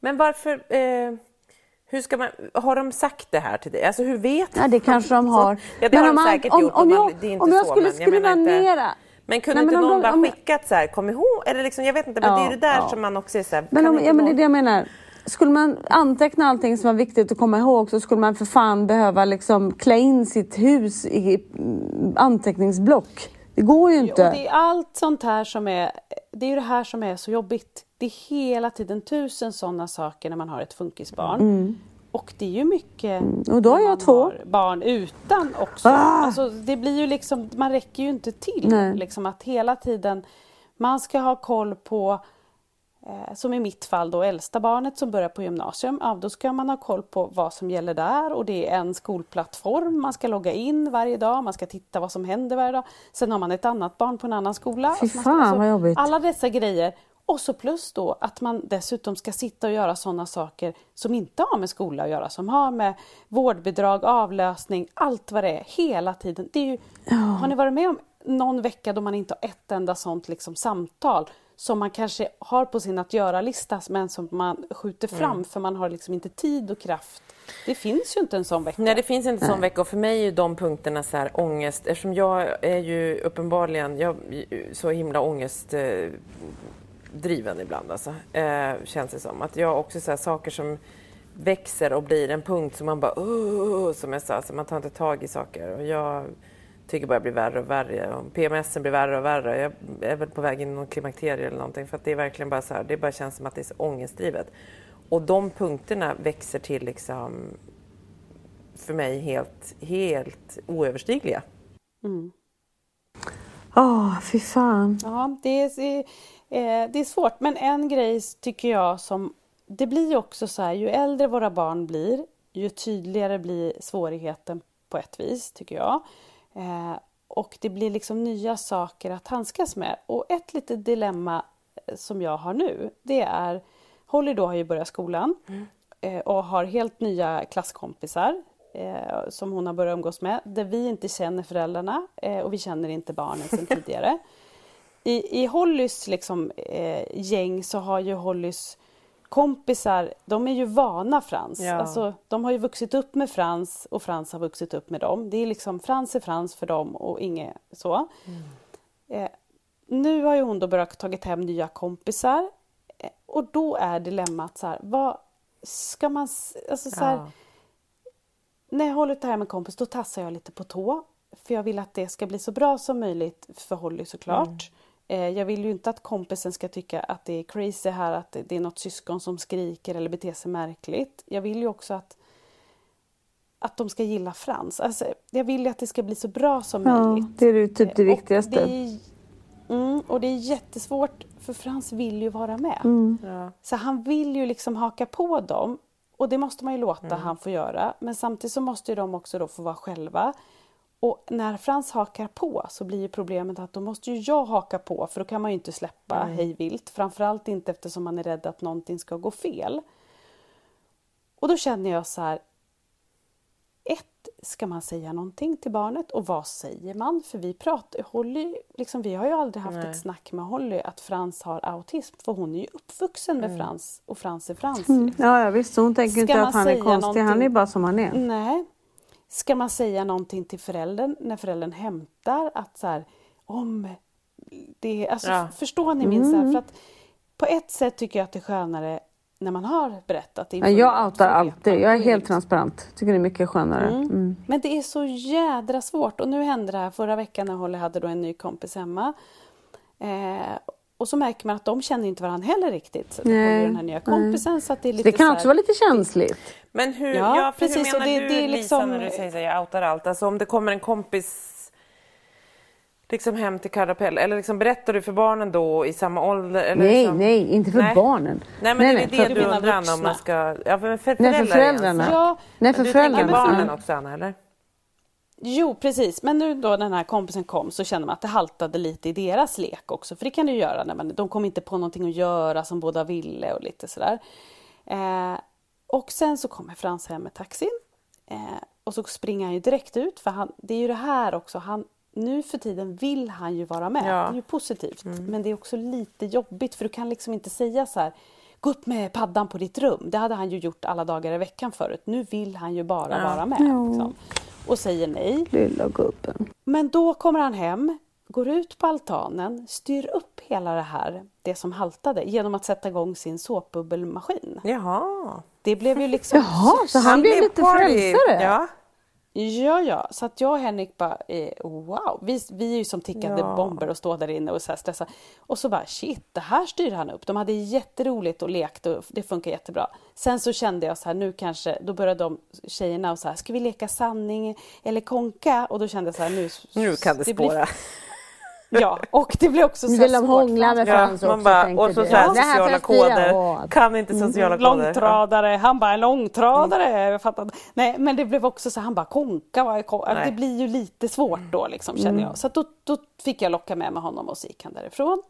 men varför... Eh, hur ska man, har de sagt det här till dig? Alltså hur vet Ja, det kanske de har. Ja, det Men har om de man- säkert om- gjort. om man- jag- det är inte om jag så, skulle men skriva inte- nera. Men kunde Nej, inte men om någon de- bara om- skickat så här, kom ihåg, eller liksom, jag vet inte, men Ja, det är ju det där ja. som man också är så här, Men, om, inte ja, men det är det jag menar. Skulle man anteckna allting som var viktigt att komma ihåg så skulle man för fan behöva liksom klä in sitt hus i anteckningsblock. Det går ju Och inte. det är allt sånt här som är, det är ju det här som är så jobbigt. Det är hela tiden tusen sådana saker när man har ett funkisbarn. Och det är ju mycket Mm. Och då har jag två. har barn utan också. Ah! Alltså, det blir ju liksom, man räcker ju inte till. Liksom att hela tiden, man ska ha koll på som i mitt fall då äldsta barnet som börjar på gymnasium, ja, då ska man ha koll på vad som gäller där och det är en skolplattform, man ska logga in varje dag, man ska titta vad som händer varje dag. Sen har man ett annat barn på en annan skola. Fy Alltså, fan, vad jobbigt. Alla dessa grejer. Och så plus då att man dessutom ska sitta och göra sådana saker som inte har med skola att göra, som har med vårdbidrag, avlösning, allt vad det är, hela tiden. Det är ju, Har ni varit med om någon vecka då man inte har ett enda sånt liksom samtal som man kanske har på sin att göra-lista men som man skjuter fram Mm. för man har liksom inte tid och kraft. Det finns ju inte en sån vecka. Nej, det finns inte sån vecka och för mig är de punkterna så här ångest eftersom jag är ju uppenbarligen jag, så himla ångest eh, driven ibland alltså, eh, känns det som. Att jag också så här, saker som växer och blir en punkt som man bara som jag sa, så man tar inte tag i saker. Och jag tycker bara det blir värre och värre. Och PMS blir värre och värre. Jag är väl på väg in i någon klimakterie eller någonting för att det är verkligen bara så här, det bara känns som att det är så ångestdrivet. Och de punkterna växer till liksom för mig helt, helt oöverstigliga. Åh, fy fan. Ja, det är, eh, det är svårt. Men en grej tycker jag som... Det blir också så här, ju äldre våra barn blir, ju tydligare blir svårigheten på ett vis, tycker jag. Eh, och det blir liksom nya saker att handskas med. Och ett litet dilemma eh, som jag har nu, det är... Holly då har ju börjat skolan eh, och har helt nya klasskompisar eh, som hon har börjat umgås med, där vi inte känner föräldrarna eh, och vi känner inte barnen sedan tidigare. I, i Hollys liksom, gäng så har ju Hollys kompisar, de är ju vana Frans. Ja. Alltså, de har ju vuxit upp med Frans och Frans har vuxit upp med dem. Det är liksom Frans är Frans för dem och inget så. Eh, nu har ju hon då börjat tagit hem nya kompisar eh, och då är dilemmat så här, vad ska man... Alltså så här, Ja. när jag håller det här med kompis då tassar jag lite på tå. För jag vill att det ska bli så bra som möjligt för Holly såklart. Eh, jag vill ju inte att kompisen ska tycka att det är crazy här, att det är något syskon som skriker eller beter sig märkligt. Jag vill ju också att, att de ska gilla Frans. Alltså, jag vill ju att det ska bli så bra som Ja, möjligt. det är ju typ det Och viktigaste. Det är, mm, och det är jättesvårt för Frans vill ju vara med. Mm. Ja. Så han vill ju liksom haka på dem och det måste man ju låta Mm. han få göra. Men samtidigt så måste ju de också då få vara själva. Och när Frans hakar på så blir problemet att då måste ju jag haka på för då kan man ju inte släppa Mm. hej vilt. Framförallt inte eftersom man är rädd att någonting ska gå fel. Och då känner jag så här. Ett, ska man säga någonting till barnet och vad säger man? För vi pratar, Holly, liksom, vi har ju aldrig haft Nej. ett snack med Holly att Frans har autism för hon är ju uppvuxen med Frans och Frans är Frans. Mm. liksom. Ja, ja, visst. Hon tänker Ska inte att han är konstig. Han är någonting? bara som han är. Nej. Ska man säga någonting till föräldern när föräldern hämtar att så här, om det, alltså Ja. förstår ni min så här, för att på ett sätt tycker jag att det är skönare när man har berättat. Ja, jag outar alltid. Jag är helt liksom- transparent. Tycker det är mycket skönare. Mm. Men det är så jädra svårt. Och nu hände det här förra veckan när Holly hade då en ny kompis hemma. Eh, och så märker man att de känner inte varandra heller riktigt. Så Nej, Holly och den här nya kompisen. Så att det är Så lite det kan så också vara lite känsligt. Men hur, Ja, ja, precis, hur och menar det- du det är Lisa liksom- när du säger att jag outar allt? Alltså om det kommer en kompis liksom hem till Karapell, eller liksom berättar du för barnen då i samma ålder? Eller Nej, liksom... nej, inte för Nej. barnen. Nej men det är nej, det för- Du undrar om man ska... Ja, för, för Nej, för föräldrarna. Ja, Nej, för du föräldrarna. tänker barnen också Anna, eller? Jo, precis. Men nu då den här kompisen kom så kände man att det haltade lite i deras lek också. För det kan det ju göra när man, de kom inte på någonting att göra som båda ville och lite sådär. Eh, och sen så kommer Frans hem med taxin. Eh, och så springer han ju direkt ut för han, det är ju det här också, han, nu för tiden vill han ju vara med. Ja. Det är ju positivt. Men det är också lite jobbigt för du kan liksom inte säga så här Gå upp med paddan på ditt rum. Det hade han ju gjort alla dagar i veckan förut. Nu vill han ju bara Ja. vara med. Liksom. Och säger nej. Lilla gubben. Men då kommer han hem, går ut på altanen, styr upp hela det här, det som haltade, genom att sätta igång sin såpbubbelmaskin. Jaha. Det blev ju liksom... Jaha, så han blev lite frälsare? Ja. Ja, ja, så att jag och Henrik bara, eh, wow, vi, vi är ju som tickande Ja. bomber och står där inne och så här stressar. Och så bara, shit, det här styr han upp. De hade jätteroligt och lekt och det funkar jättebra. Sen så kände jag så här, nu kanske, då började de tjejerna och så här, ska vi leka sanning eller konka? Och då kände jag så här, nu... Nu kan det blir- spåra. Ja, och det blir också så vill de hångla med Ja, Frans också. bara, och så, så här sociala koder. Kan inte sociala koder. Långtradare, han bara långtradare. Jag fattar. Nej men det blev också så han bara konka. vad är kon-" Nej. Det blir ju lite svårt då liksom känner jag. Så att då, då fick jag locka med mig honom och så gick han därifrån.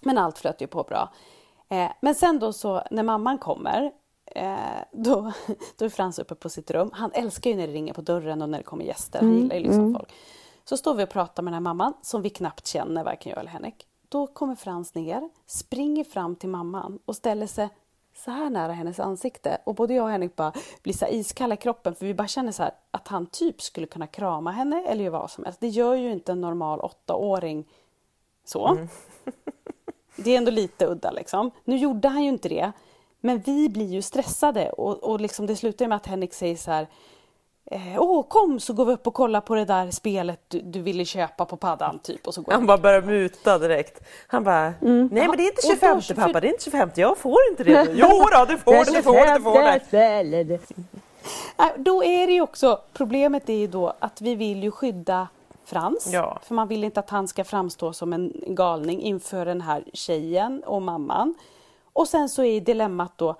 Men allt flöt ju på bra. Eh, men sen då så när mamman kommer eh, då, då är Frans uppe på sitt rum. Han älskar ju när det ringer på dörren och när det kommer gäster. Han gillar ju liksom folk. Så står vi och pratar med den här mamman som vi knappt känner, varken jag eller Henrik. Då kommer Frans ner, springer fram till mamman och ställer sig så här nära hennes ansikte. Och både jag och Henrik bara blir så iskalla i kroppen för vi bara känner så här att han typ skulle kunna krama henne eller göra vad som helst. Det gör ju inte en normal åttaåring så. Det är ändå lite udda liksom. Nu gjorde han ju inte det. Men vi blir ju stressade och, och liksom det slutar med att Henrik säger så här eh, Åh, kom så går vi upp och kollar på det där spelet du, du ville köpa på paddan typ. Och så går Han bara börjar muta direkt. Han bara, Mm. nej men det är inte Och då- 25 pappa, det är inte 25, jag får inte det. Jo då, du får det, du får det, du får det. det. Nej, Då är det ju också, problemet är ju då att vi vill ju skydda Frans. Ja. För man vill inte att han ska framstå som en galning inför den här tjejen och mamman. Och sen så är dilemmat då,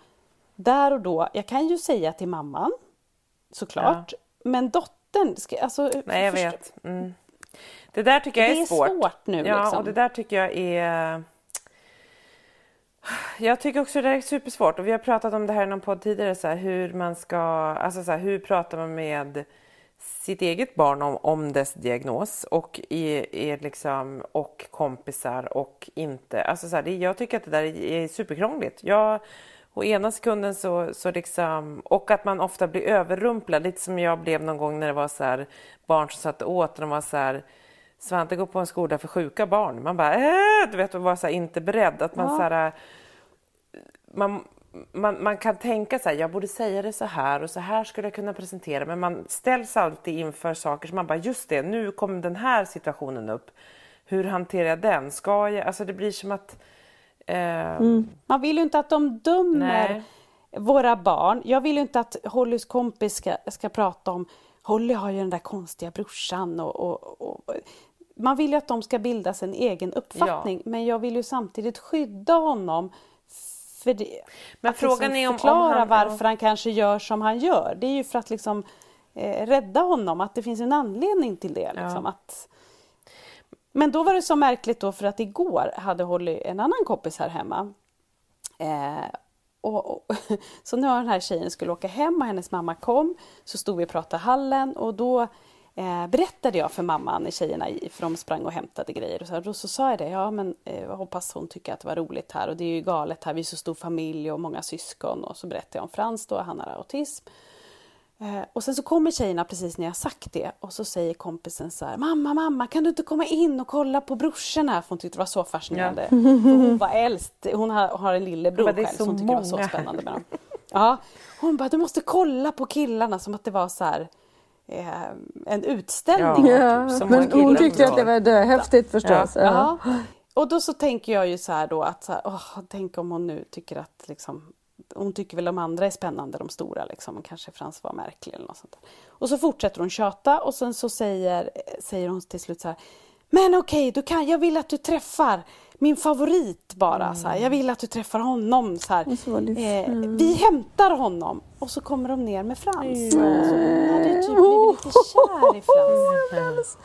där och då, jag kan ju säga till mamman, såklart, men dottern, ska, alltså, Nej jag först- vet. Mm. Det där tycker jag är, Det är svårt nu, Ja, liksom. och det där tycker jag är... Jag tycker också det är supersvårt och vi har pratat om det här i någon podd tidigare, så här, hur man ska, alltså så här, hur pratar man med sitt eget barn om, om dess diagnos och, i, är liksom, och kompisar och inte. Alltså så här, det, jag tycker att det där är, är superkrångligt. Jag, och ena sekunden så, så liksom, och att man ofta blir överrumplad, lite som jag blev någon gång när det var så här, barn som satt åt och de var så här Svante går på en skola för sjuka barn. Man bara, äh, du vet, och var så här, inte beredd. Att man, så här, man, man, man kan tänka så här, jag borde säga det så här och så här skulle jag kunna presentera. Men man ställs alltid inför saker som man bara, just det, nu kom den här situationen upp. Hur hanterar jag den? Ska jag? Alltså det blir som att... Eh, Man vill ju inte att de dömer Nej. våra barn. Jag vill ju inte att Hollys kompis ska, ska prata om Holly har ju den där konstiga brorsan och, och, och man vill ju att de ska bilda sin egen uppfattning men jag vill ju samtidigt skydda honom för det, Men att frågan liksom är om- om förklara han- varför han kanske gör som han gör. Det är ju för att liksom eh, rädda honom, att det finns en anledning till det. Liksom, att, men då var det så märkligt då för att igår hade Holly en annan kompis här hemma. Eh, och, och, så när den här tjejen skulle åka hem och hennes mamma kom så stod vi och pratade i hallen. Och då eh, berättade jag för mamman när tjejerna för de sprang och hämtade grejer och så, då så sa jag det, ja men eh, jag hoppas hon tycker att det var roligt här. Och det är ju galet här, vi är så stor familj och många syskon. Och så berättade jag om Frans då, han har autism. Eh, och sen så kommer tjejerna precis när jag sagt det och så säger kompisen så här Mamma, mamma, kan du inte komma in och kolla på brorsorna? För hon tyckte det var så fascinerande. För hon var äldst, hon har, har en lillebror själv så så hon tycker det var så spännande med dem. Ja, hon bara, du måste kolla på killarna som att det var så här eh, en utställning. Ja. typ, Ja, som men hon tyckte att det var döhäftigt förstås. Ja. Och då så tänker jag ju så här då att så här, åh, tänk om hon nu tycker att liksom hon tycker väl de andra är spännande, de stora liksom. Och kanske Frans var märklig eller något sånt där. Och så fortsätter hon tjata och sen så säger, säger hon till slut så här Men okej, då kan, jag vill att du träffar min favorit bara. Så här. Jag vill att du träffar honom. Så här. Så Eh, vi hämtar honom. Och så kommer de ner med Frans. Så hon hade typ blivit lite kär i Frans.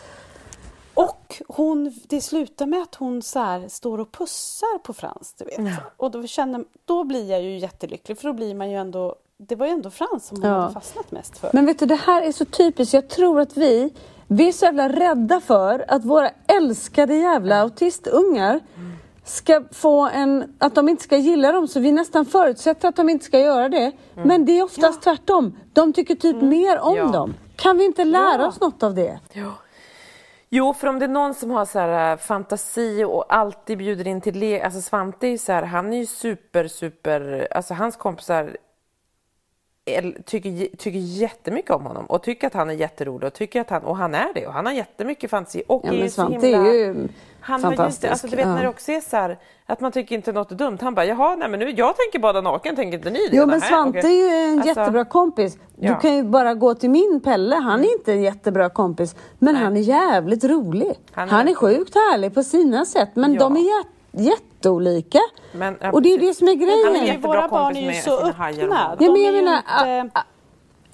Och hon, det slutar med att hon så står och pussar på Frans. Du vet. Och då, känner, då blir jag ju jättelycklig för då blir man ju ändå det var ju ändå Frans som hon Ja. hade fastnat mest för. Men vet du, det här är så typiskt. Jag tror att vi, vi är så jävla rädda för att våra älskade jävla autistungar ska få en, att de inte ska gilla dem så vi nästan förutsätter att de inte ska göra det. Men det är oftast tvärtom. De tycker typ mer om Ja. dem. Kan vi inte lära Ja. oss något av det? Jo, för om det är någon som har så här, eh, fantasi och alltid bjuder in till lek. Alltså Svante är ju så här, han är ju super, super, alltså hans kompisar tycker, tycker jättemycket om honom och tycker att han är jätterolig och tycker att han, och han är det och han har jättemycket fantasi och Ja, är men ju så Svante himla, är ju han har ju fantastisk. inte, alltså du vet när Ja. det också är så här att man tycker inte något är dumt. Han bara, jaha, nej men nu, jag tänker bada naken, tänker inte ni det? Jo men Nej, Svante är ju en Alltså, jättebra kompis. Du ja. kan ju bara gå till min Pelle, han är inte en jättebra kompis. Men han är jävligt rolig. Han Han är är, sjukt härlig på sina sätt. Men Ja. de är jät- jätteolika. Men, ja, och det är det som är Han är grejen. jättebra Våra barn är ju så öppna. Ja, men är jag menar, inte- a- a-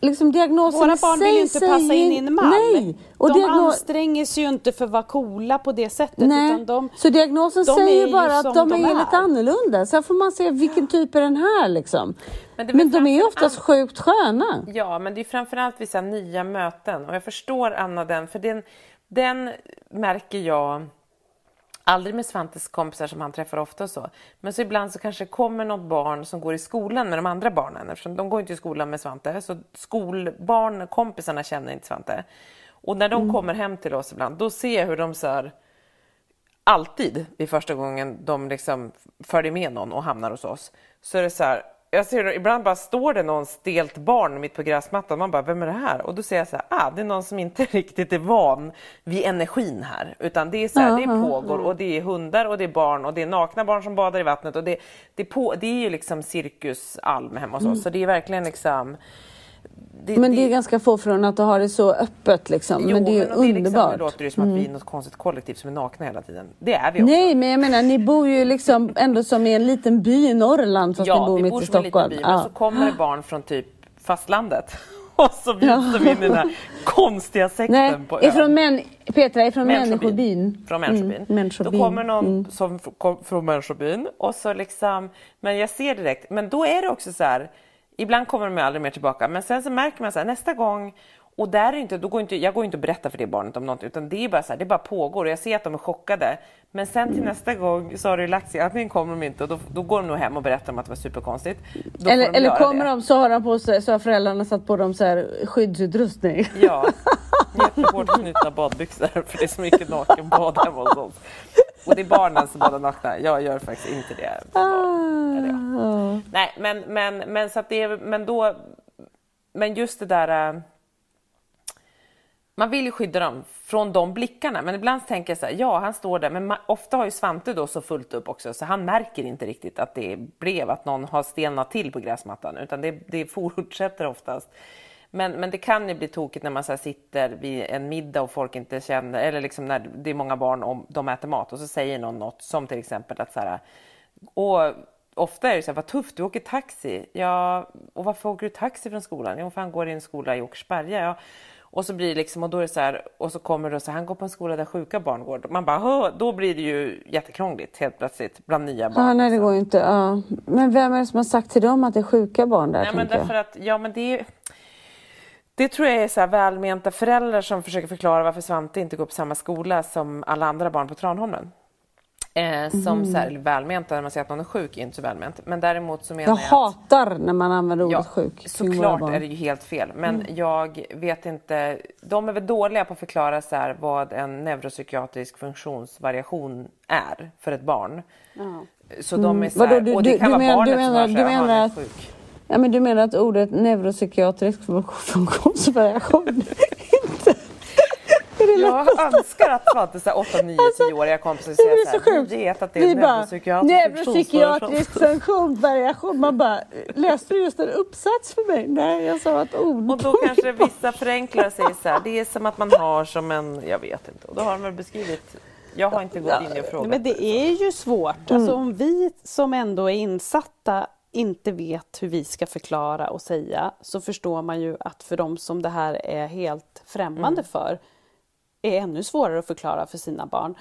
liksom diagnosen Våra barn vill sig ju inte passa in i en mall. Nej. Och de diagno- anstränger sig ju inte för att vara coola på det sättet. Nej. Utan de, så diagnosen de säger ju bara att de, de är, är. lite annorlunda. Sen får man se vilken typ är den här liksom. Men Men, de är ju oftast sjukt sköna. Ja, men det är framförallt vissa nya möten och jag förstår Anna den, för den, den märker jag aldrig med Svantes kompisar som han träffar ofta och så. Men så ibland så kanske kommer något barn som går i skolan med de andra barnen eftersom de går inte i skolan med Svante. Så skolbarn, kompisarna känner inte Svante. Och när de kommer hem till oss ibland, då ser jag hur de så här, alltid vid första gången de liksom följer med någon och hamnar hos oss så är det så här, jag ser ibland bara står det någon stelt barn mitt på gräsmattan. Man bara, vem är det här? Och då ser jag så här, ah, det är någon som inte riktigt är van vid energin här. Utan det är så här, det pågår och det är hundar och det är barn och det är nakna barn som badar i vattnet. Och det, det, på, det är ju liksom cirkus Alm hemma hos oss. Så det är verkligen liksom det, Men det är ganska få från att ha det så öppet liksom. Jo, men det är det, är liksom, underbart. det låter ju som att vi är något konstigt kollektiv som är nakna hela tiden. Det är vi också. Nej, men jag menar ni bor ju liksom ändå som i en liten by i Norrland fast ni bor vi mitt bor i som en Stockholm. liten by, men så kommer det barn från typ fastlandet och så bjuds de in i den här konstiga sekten Nej, på ön. ifrån män, Petra, ifrån Människobyn. människobyn. Från människobyn. Mm, människobyn. Då kommer någon som f- kom från människobyn och så liksom, men jag ser direkt, men då är det också så här, ibland kommer de aldrig mer tillbaka, men sen så märker man så här nästa gång och där är inte, då går inte, jag går inte och berättar för det barnet om något utan det är bara så här, det bara pågår och jag ser att de är chockade. Men sen till nästa gång så har det lagt sig, antingen kommer de inte och då, då går de nog hem och berättar om att det var superkonstigt. Då Eller, de eller kommer det. de så har, de på sig, så har föräldrarna satt på dem så här skyddsutrustning. Ja, jättehårt knutna badbyxor för det är så mycket nakenbad hemma hos oss. Och det är barnen som badar nakna. Jag gör faktiskt inte det. Nej, men, men, men så att det är, men då, men just det där. Äh, man vill ju skydda dem från de blickarna, men ibland tänker jag så här, ja han står där, men man, ofta har ju Svante då så fullt upp också så han märker inte riktigt att det blev att någon har stelnat till på gräsmattan utan det, det fortsätter oftast. Men, men det kan ju bli tokigt när man så här sitter vid en middag och folk inte känner, eller liksom när det är många barn och de äter mat och så säger någon något som till exempel att så här, och ofta är det så här, vad tufft, du åker taxi. Ja, och varför åker du taxi från skolan? Jo, för han går i en skola i Åkersberga. Ja. Och så blir det liksom, och då är så här, och så kommer det så här, han går på en skola där sjuka barn går. Man bara, då blir det ju jättekrångligt helt plötsligt bland nya barn. Ja, nej det liksom. går ju inte. Ja. Men vem är det som har sagt till dem att det är sjuka barn där? Nej, men jag? därför att, ja men det är, det tror jag är så välmenta föräldrar som försöker förklara varför Svante inte går på samma skola som alla andra barn på Tranholmen. Eh, som så här, eller välmenta när man säger att någon är sjuk är inte så välment. Men däremot så menar Jag jag, hatar när man använder ordet sjuk. kring våra Såklart. Mm. är det ju helt fel, men jag vet inte. De är väl dåliga på att förklara så här, vad en neuropsykiatrisk funktionsvariation är för ett barn. Så de är så här, Mm. Vadå, du- och det kan du vara barnet du som menar- så du här, "Jaha, menar att- sjuk. Ja, men du menar att ordet neuropsykiatrisk funktionsvariation inte... Jag önskar att Svante, så här 8, 9, 10-åriga kompisar säger så här, vi vet att det är bara, neuropsykiatrisk neuropsykiatrisk funktionsvariation. Man bara, läste du just en uppsats för mig? Nej, jag sa ett ord. Och då kanske vissa förenklar säger så här, det är som att man har som en, jag vet inte, och då har de väl beskrivit, jag har inte gått in i frågat. men det är ju svårt. Alltså, om vi som ändå är insatta inte vet hur vi ska förklara och säga så förstår man ju att för de som det här är helt främmande för är ännu svårare att förklara för sina barn.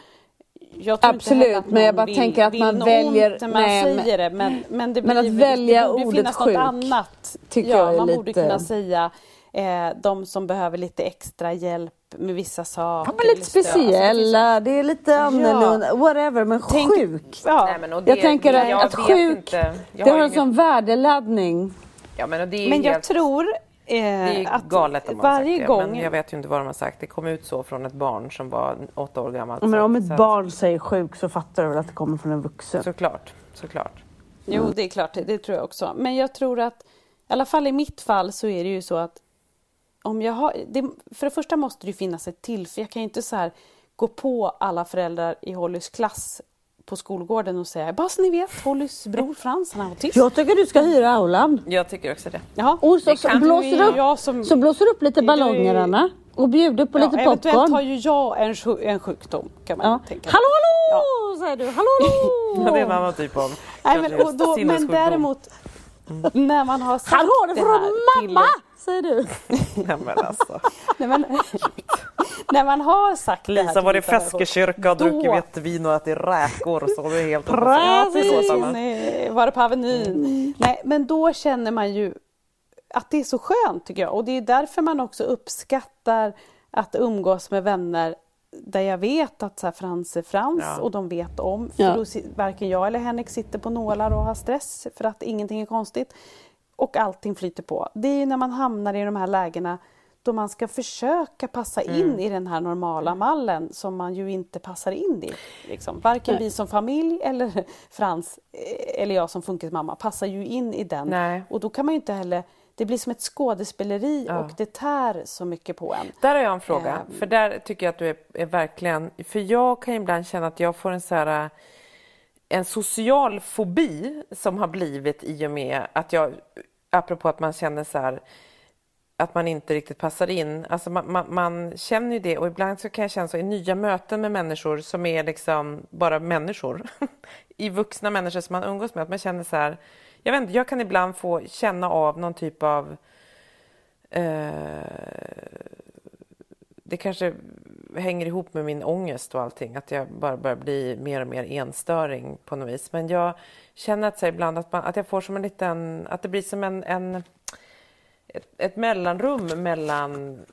Jag tror inte Absolut, men jag bara vill, tänker att man väljer- ont man nej, men- säger det. Men, men, det men att blir, välja det borde ordet finnas sjuk något annat. tycker ja, jag är man lite- borde kunna säga eh, de som behöver lite extra hjälp med vissa saker. Ja, men lite. Alltså, det speciella, det är lite annorlunda, whatever, men Tänk- sjuk. Ja. Nej, men och Jag tänker att- jag att sjuk, inte, jag Det har en inget- sån värdeladdning. Ja, men det Men jag tror det är ju att galet om man varje sagt det, gång... men jag vet ju inte vad de har sagt. Det kom ut så från ett barn som var åtta år gammalt. Men om ett att- barn säger sjuk så fattar du väl att det kommer från en vuxen? Såklart, såklart. Jo, det är klart, det, det tror jag också. Men jag tror att, i alla fall i mitt fall, så är det ju så att om jag har... Det, för det första måste det ju finnas ett till, för jag kan ju inte så här gå på alla föräldrar i Hollys klass på skolgården och säga bara så ni vet, Hollys bror Frans, han har autism. Jag tycker du ska hyra aulan. Jag tycker också det. Jaha. Och så, Det så, blåser, ju- upp, jag som- så blåser upp lite är ballonger Anna och bjuder på Ja, lite eventuellt har popcorn. ju jag en, en sjukdom, kan man Ja. tänka. Hallå hallå säger du, hallå hallå! Ja, det är en annan typ av Nej, men, då, men däremot, när man har sagt har det det från här till- mamma! Säger du. Nej, men alltså. När man, när man har sagt det här Lisa var i Feskekyrka och druckit vitvin och ätit räkor så det är helt Precis. Nej, Var det på Avenyn? Nej, men då känner man ju att det är så skönt tycker jag. Och det är därför man också uppskattar att umgås med vänner där jag vet att så här, Frans är Frans Ja. och de vet om. För Ja. då, varken jag eller Henrik sitter på nålar och har stress för att ingenting är konstigt. Och allting flyter på. Det är ju när man hamnar i de här lägena då man ska försöka passa in i den här normala mallen som man ju inte passar in i. Liksom. Varken vi som familj eller Frans eh, eller jag som funkismamma passar ju in i den. Nej. Och då kan man ju inte heller, det blir som ett skådespeleri och det tär så mycket på en. Där har jag en fråga, Ehm. för där tycker jag att du är, är verkligen... För jag kan ibland känna att jag får en så här, en social fobi som har blivit i och med att jag, apropå att man känner så här att man inte riktigt passar in. Alltså man, man, man känner ju det och ibland så kan jag känna så i nya möten med människor som är liksom bara människor. I vuxna människor som man umgås med. Att man känner så här, jag vet inte, jag kan ibland få känna av någon typ av eh, det kanske hänger ihop med min ångest och allting, att jag bara börjar bli mer och mer enstöring på något vis. Men jag känner att så ibland att, man, att jag får som en liten, att det blir som en, en ett, ett mellanrum mellan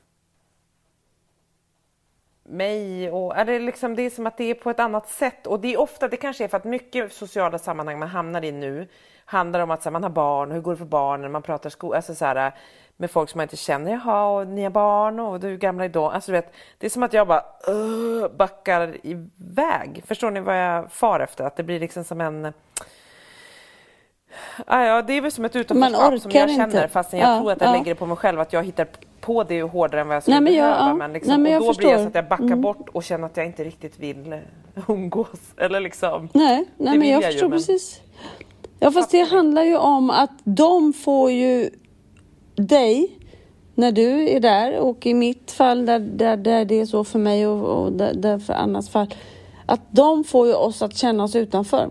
mig och... Är det, liksom, det är som att det är på ett annat sätt. Och det är ofta, det kanske är för att mycket sociala sammanhang man hamnar i nu handlar om att så här, man har barn hur går det för barnen? Man pratar skola... alltså, så här, med folk som man inte känner. Jaha, och ni har barn och du är gamla idag. Alltså, du vet, det är som att jag bara uh, backar iväg. Förstår ni vad jag far efter? Att det blir liksom som en... Ah, ja, det är väl som ett utanförskap som jag känner inte. fastän jag Ja, tror att jag ja. lägger det på mig själv. Att jag hittar på det hårdare än vad jag skulle Nej, men jag- behöva. ja. Men liksom, Nej, men och då blir det så förstår. att jag backar Mm. bort och känner att jag inte riktigt vill umgås. Eller liksom... Nej, nej men jag jag ju, förstår men- precis. Ja fast det handlar ju om att de får ju dig när du är där och i mitt fall där, där, där det är så för mig och, och där, där för Annas fall. Att de får ju oss att känna oss utanför.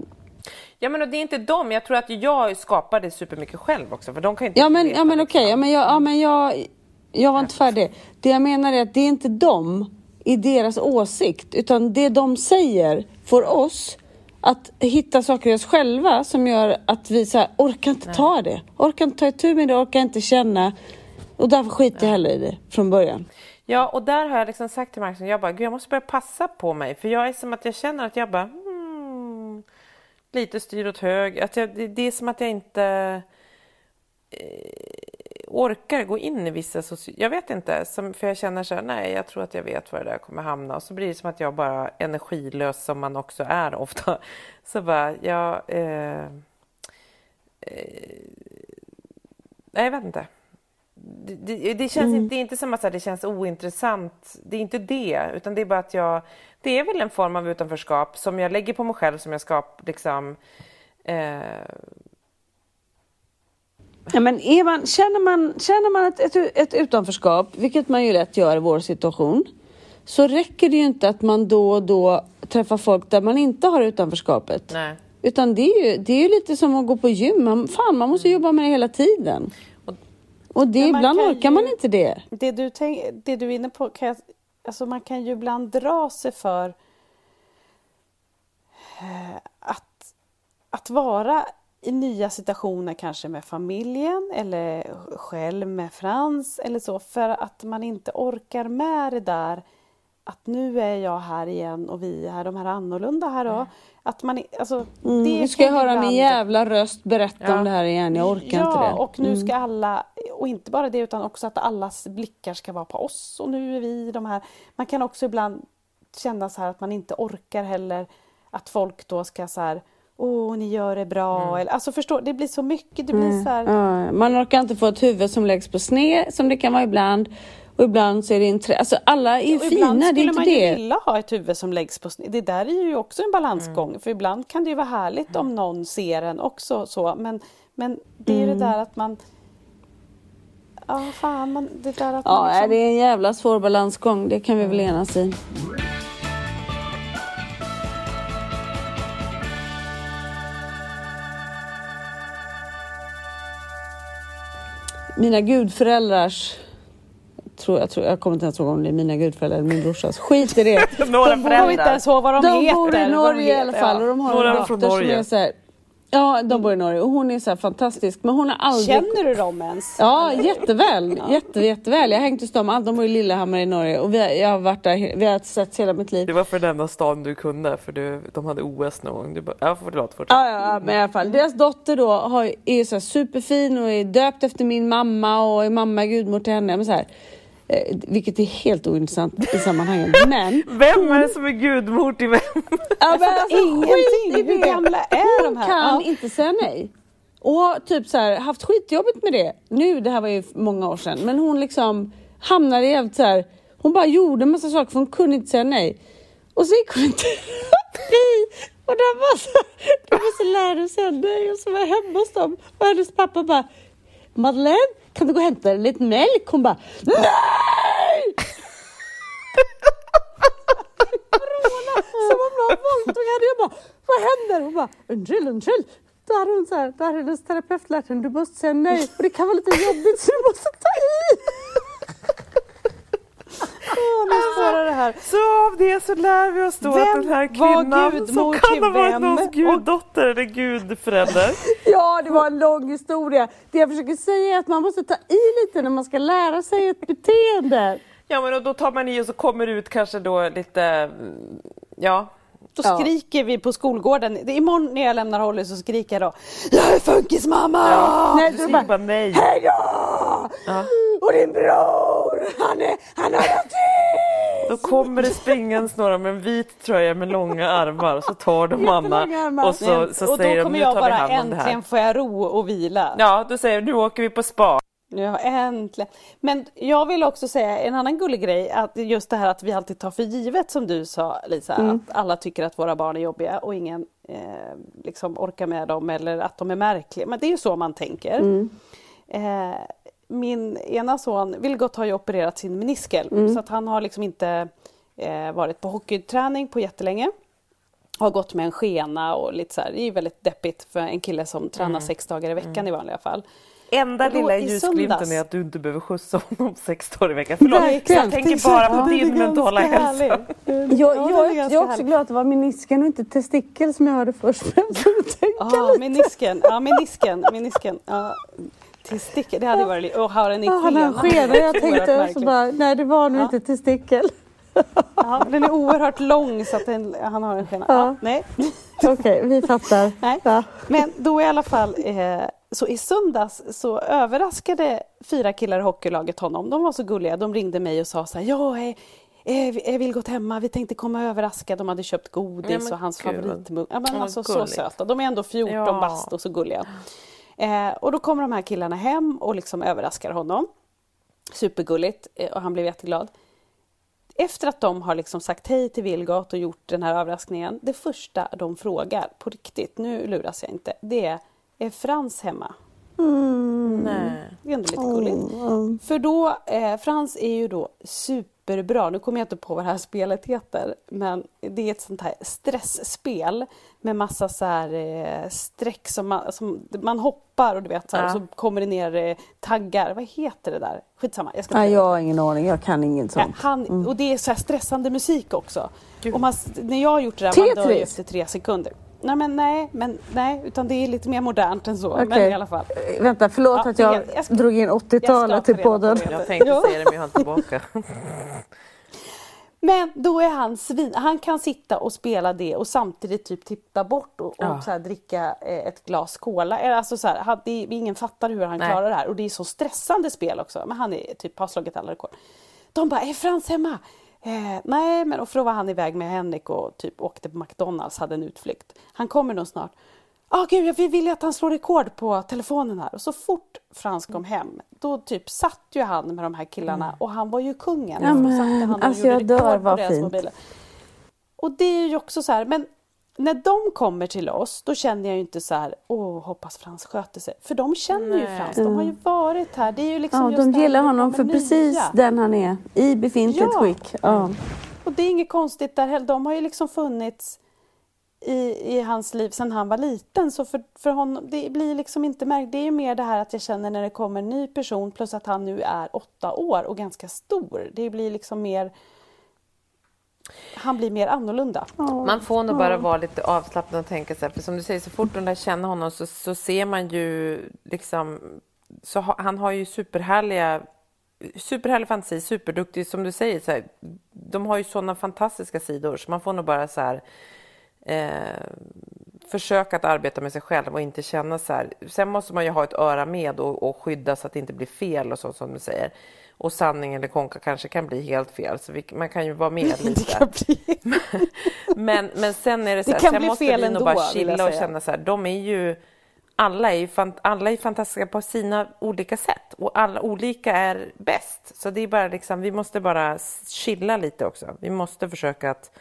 Ja men och det är inte dem, jag tror att jag skapar det supermycket själv också för de kan inte Ja men, ja, men okej, liksom. ja, men, jag, ja, men jag, jag var inte färdig. Det jag menar är att det är inte dem i deras åsikt utan det de säger får oss att hitta saker i oss själva som gör att vi så här, orkar inte ta det. Orkar inte ta itu med det, orkar inte känna. Och därför skiter jag heller i det från början. Ja och där har jag liksom sagt till Marcus, jag bara, jag måste börja passa på mig för jag är som att jag känner att jag bara hmm, lite styr åt hög. Att jag, det är som att jag inte eh, orkar gå in i vissa sociala... Jag vet inte, som, för jag känner så här, nej, jag tror att jag vet var det där kommer hamna. Och så blir det som att jag bara energilös som man också är ofta. Så bara, jag... Eh, eh, nej, jag vet inte. det, det, det känns inte, det är inte som att det känns ointressant. Det är inte det, utan det är bara att jag... Det är väl en form av utanförskap som jag lägger på mig själv som jag ska liksom... Eh, Ja, men är man, känner man, känner man ett, ett, ett utanförskap, vilket man ju lätt gör i vår situation, så räcker det ju inte att man då och då träffar folk där man inte har utanförskapet. nej. Utan det är, ju, det är ju lite som att gå på gym. Man, fan, man måste jobba med det hela tiden. Och det, Men man ibland kan orkar ju- man inte det. Det du, tänk, det du är inne på, kan jag, alltså man kan ju ibland dra sig för eh, att, att vara i nya situationer, kanske med familjen eller själv med Frans eller så, för att man inte orkar med det där att nu är jag här igen och vi är de här annorlunda här då. Att man, alltså, Mm, nu ska jag höra min jävla röst berätta Ja. om det här igen. Jag orkar ja, inte det. Mm. och nu ska alla, och inte bara det utan också att allas blickar ska vara på oss och nu är vi de här. Man kan också ibland känna så här att man inte orkar heller att folk då ska så här Åh, ni gör det bra. Mm. Eller, alltså förstå, det blir så mycket. Det blir så här, Ja, man orkar inte få ett huvud som läggs på sned som det kan vara ibland. Och ibland så är det intresse. Alltså alla är ju ibland fina, det är skulle inte man ju det. vilja ha ett huvud som läggs på sned. Det där är ju också en balansgång. Mm. För ibland kan det ju vara härligt om någon ser en också så. Men, men det är ju Mm. det där att man... Ja, fan. Man, det där att Ja, man liksom, det är en jävla svår balansgång. Det kan vi väl enas i. Mina gudföräldrars tror jag, tror, jag kommer inte ens ihåg om det är mina gudföräldrar eller min brorsas. Skit i det. Några de bor inte ens ihåg vad de, De heter. bor i de Norge i alla fall ja. och de har Några en dotter som är så här, Ja, de bor i Norge och hon är så här fantastisk men hon har aldrig Känner du dem ens? Ja, jätteväl. Jätte, jätteväl. Jag har hängt hos dem. Allt- De bor i Lillehammer i Norge och vi har, jag har varit där, vi har sett hela mitt liv. Det var för den enda stan du kunde, för du, de hade OS någon gång. Du bara, ja, förlåt, fortsätt. Ja, ja, ja, men i alla fall. Deras dotter då har, är så här superfin och är döpt efter min mamma och är mamma gudmor till henne. Men så här, eh, vilket är helt ointressant i sammanhanget. Men, Vem är det som är gudmor till vem? ja, men alltså, ingenting. skit i Hur gamla är Hon de här? kan Ja. inte säga nej. Och typ så här, haft skitjobbigt med det. Nu, det här var ju många år sedan, men hon liksom hamnade jävligt så här. Hon bara gjorde en massa saker för hon kunde inte säga nej. Och så gick hon terapi och de var så, de var så nej och så var jag hemma hos dem och hennes pappa bara Madeleine, kan du gå och hämta lite mjölk? Hon bara NEJ! Vråla som om någon våldtog henne. Jag bara, vad händer? Hon bara, undskyld, undskyld. Då hade hon så här, då hade hennes terapeut lärt henne, du måste säga nej och det kan vara lite jobbigt så du måste ta i. Åh, nu spårar det här. Så av det så lär vi oss då Vem att den här kvinnan som kan ha varit någons guddotter eller gudförälder. Ja, det var en lång historia. Det jag försöker säga är att man måste ta i lite när man ska lära sig ett beteende. Ja men och då tar man i och så kommer det ut kanske då lite, ja. Då Ja. skriker vi på skolgården. Det är Imorgon när jag lämnar Holly så skriker jag då Jag är funkismamma! Nej, Du bara, bara nej. Hej då! Och din bror, han, är, han har autism! Då kommer det springandes några med en vit tröja med långa armar så tar de armar. och så, så och då säger de kommer nu jag tar vi bara hand om det här. äntligen får jag ro och vila. Ja, då säger de nu åker vi på spa. Ja, äntligen. Men jag vill också säga en annan gullig grej, att just det här att vi alltid tar för givet som du sa Lisa, Mm. att alla tycker att våra barn är jobbiga och ingen eh, liksom orkar med dem eller att de är märkliga. Men det är ju så man tänker. Mm. Eh, min ena son, Vilgot, har ju opererat sin meniskel Mm. så att han har liksom inte eh, varit på hockeyträning på jättelänge. Har gått med en skena och lite så här, det är ju väldigt deppigt för en kille som tränar sex dagar i veckan i vanliga fall. Enda lilla ljusglimten är att du inte behöver skjutsa honom sex dagar i veckan. Förlåt, Verkligen. jag tänker bara på din mentala hälsa. Jag, Ja, jag, jag, jag är också glad att det var menisken och inte testikel som jag hörde först. Ja, lite. menisken. Ja, menisken. menisken. Ja, testikel. Det hade ju varit... Och har den i Ja, han har en skena. Jag tänkte så bara, nej det var nog Ja. inte testikel. Ja, den är oerhört lång så att den, han har en skena. Ja. Ja. nej. Okej, vi fattar. nej. Ja. Men då i alla fall, eh, så i söndags så överraskade fyra killar i hockeylaget honom. De var så gulliga. De ringde mig och sa så här, ja, eh, eh, vi- jag vill gått hemma, vi tänkte komma överraska. De hade köpt godis Ja, men och hans favoritmugg. Ja, men alltså, så söta. De är ändå 14 Ja. bast och så gulliga. Eh, och då kommer de här killarna hem och liksom överraskar honom. Supergulligt eh, och han blev jätteglad. Efter att de har liksom sagt hej till Vilgot och gjort den här överraskningen, det första de frågar på riktigt, nu luras jag inte, det är är Frans hemma? Nej. Det är ändå lite gulligt. För då, eh, Frans är ju då superbra, nu kommer jag inte på vad det här spelet heter, men det är ett sånt här stressspel med massa så här eh, streck som man, som man hoppar och du vet så här, Ja. och så kommer det ner eh, taggar, vad heter det där? Skitsamma, jag ska inte jag har ingen aning, jag kan inget Ja, sånt. han, Och det är så stressande musik också. Man, när jag har gjort det där, man dör efter tre sekunder. Nej men nej, men nej, utan det är lite mer modernt än så. Men Okej. i alla fall. Eh, Vänta, förlåt Ja, att jag, jag- jag ska- drog in jag ska 80-talet ta i podden. Jag tänkte säga det men jag har tillbaka. Men då är han svin, han kan sitta och spela det och samtidigt typ titta bort och, och Ja. så här dricka eh, ett glas cola. Eller Alltså så här, han, det, ingen fattar hur han Nej. klarar det här och det är så stressande spel också. Men han är typ har slagit alla rekord. De bara, är Frans hemma? Eh, nej, men och för då var han iväg med Henrik och typ åkte på McDonalds, hade en utflykt. Han kommer nog snart. Ah, gud, vi vill ju att han slår rekord på telefonen här. Och så fort Frans kom hem, då typ satt ju han med de här killarna och han var ju kungen. Ja, Då men, satte han alltså, jag dör, vad fint. mobiler. Och det är ju också så här, men när de kommer till oss, då känner jag ju inte så här, åh, hoppas Frans sköter sig. För de känner ju Nej. Frans, de har ju varit här. Det är ju liksom Ja, just de gillar honom för kommer precis nya. den han är, i befintligt Ja. skick. Ja. Och det är inget konstigt där heller. De har ju liksom funnits i, i hans liv sedan han var liten. Så för, för honom, det blir liksom inte märkt. Det är ju mer det här att jag känner när det kommer en ny person plus att han nu är åtta år och ganska stor. Det blir liksom mer... Han blir mer annorlunda. Man får nog bara vara lite avslappnad och tänka så här, för som du säger, så fort de lär känna honom så, så ser man ju liksom, så ha, han har ju superhärliga, superhärlig fantasi, superduktig, som du säger, så här, de har ju sådana fantastiska sidor, så man får nog bara så här, eh, försöka att arbeta med sig själv och inte känna så här. Sen måste man ju ha ett öra med och, och skydda så att det inte blir fel och så som du säger. Och sanning eller konka kanske kan bli helt fel, så vi, man kan ju vara med Det lite. Men, men sen är det så Det här, kan sen bli måste fel vi ändå, nog bara chilla och känna så här, de är ju alla är ju alla är fantastiska på sina olika sätt och alla olika är bäst. Så det är bara liksom, vi måste bara chilla lite också. Vi måste försöka att,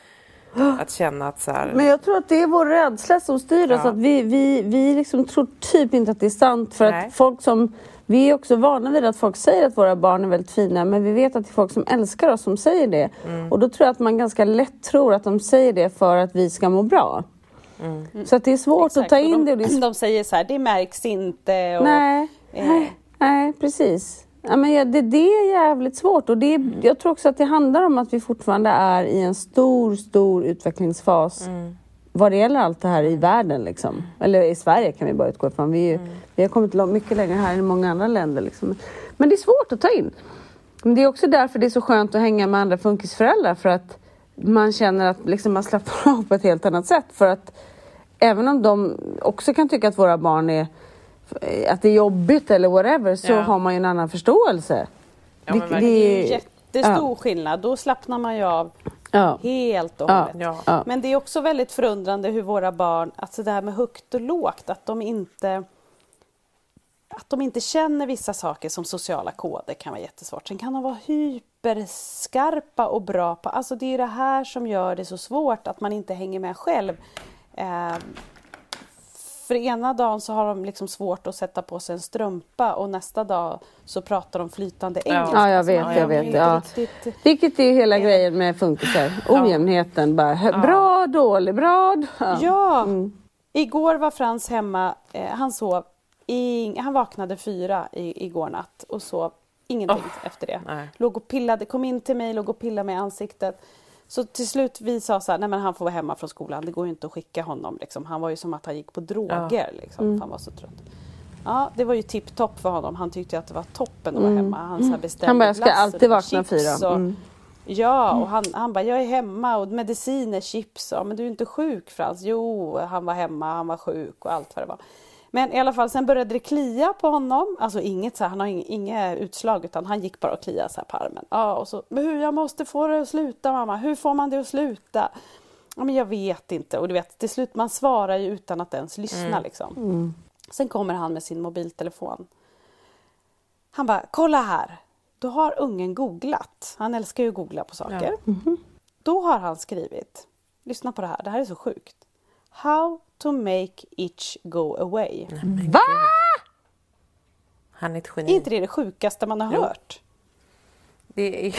att känna att så här, Men jag tror att det är vår rädsla som styr oss. Ja. Att vi vi, vi liksom tror typ inte att det är sant. För Nej. att folk som... Vi är också vana vid att folk säger att våra barn är väldigt fina. Men vi vet att det är folk som älskar oss som säger det. Mm. Och då tror jag att man ganska lätt tror att de säger det för att vi ska må bra. Mm. Så att det är svårt att Exakt, ta och in det. de, Och det är de säger så här, det märks inte. Och, Nej, eh, nej, nej, precis. Ja, men ja, det, det är jävligt svårt och det, är- jag tror också att det handlar om att vi fortfarande är i en stor, stor utvecklingsfas vad det gäller allt det här i världen. Liksom. Eller i Sverige kan vi bara utgå ifrån. Vi, ju- vi har kommit långt, mycket längre här än i många andra länder. Liksom. Men det är svårt att ta in. Men det är också därför det är så skönt att hänga med andra funkisföräldrar för att man känner att liksom, man slappnar av på ett helt annat sätt. För att även om de också kan tycka att våra barn är att det är jobbigt eller whatever så Ja. har man ju en annan förståelse. Ja, men verkligen. det är ju jättestor ja. skillnad. Då slappnar man ju av ja. helt och hållet. ja. Ja. Men det är också väldigt förundrande hur våra barn, alltså det här med högt och lågt, att de inte att de inte känner vissa saker som sociala koder kan vara jättesvårt. Sen kan de vara hyperskarpa och bra på, alltså det är det här som gör det så svårt att man inte hänger med själv. Eh, för ena dagen så har de liksom svårt att sätta på sig en strumpa och nästa dag så pratar de flytande engelska. Ja, jag vet, jag vet, ja. riktigt- Vilket är hela grejen med funkisar. Ojämnheten bara. Bra, dålig, bra. Ja. Ja! Mm. Igår var Frans hemma, eh, han sov, ing- han vaknade fyra i, igår natt och sov ingenting efter det. nej. Låg och pillade, kom in till mig, låg och pillade mig i ansiktet. Så till slut vi sa så här, nej men han får vara hemma från skolan, det går ju inte att skicka honom. Liksom. Han var ju som att han gick på droger, liksom, Mm. han var så trött. Ja, det var ju tipptopp för honom. Han tyckte att det var toppen att vara hemma. Han, så här beställde Mm. Han bara, jag ska alltid vakna fyra. Mm. Ja, och han, han bara, jag är hemma och mediciner, chips. Ja, men du är inte sjuk Frans. Jo, han var hemma, han var sjuk och allt vad det var. Men i alla fall, sen började det klia på honom. Alltså inget så här, han har ing- inget utslag utan han gick bara och kliade så här på armen. Ja, och så, men hur, jag måste få det att sluta mamma. Hur får man det att sluta? Ja, men jag vet inte. Och du vet, till slut man svarar ju utan att ens lyssna liksom. Sen kommer han med sin mobiltelefon. Han bara, kolla här. Då har ungen googlat. Han älskar ju att googla på saker. Då har han skrivit, lyssna på det här, det här är så sjukt. How to make itch go away. Va? Han är ett Är geni. inte det det sjukaste man har hört? Det är...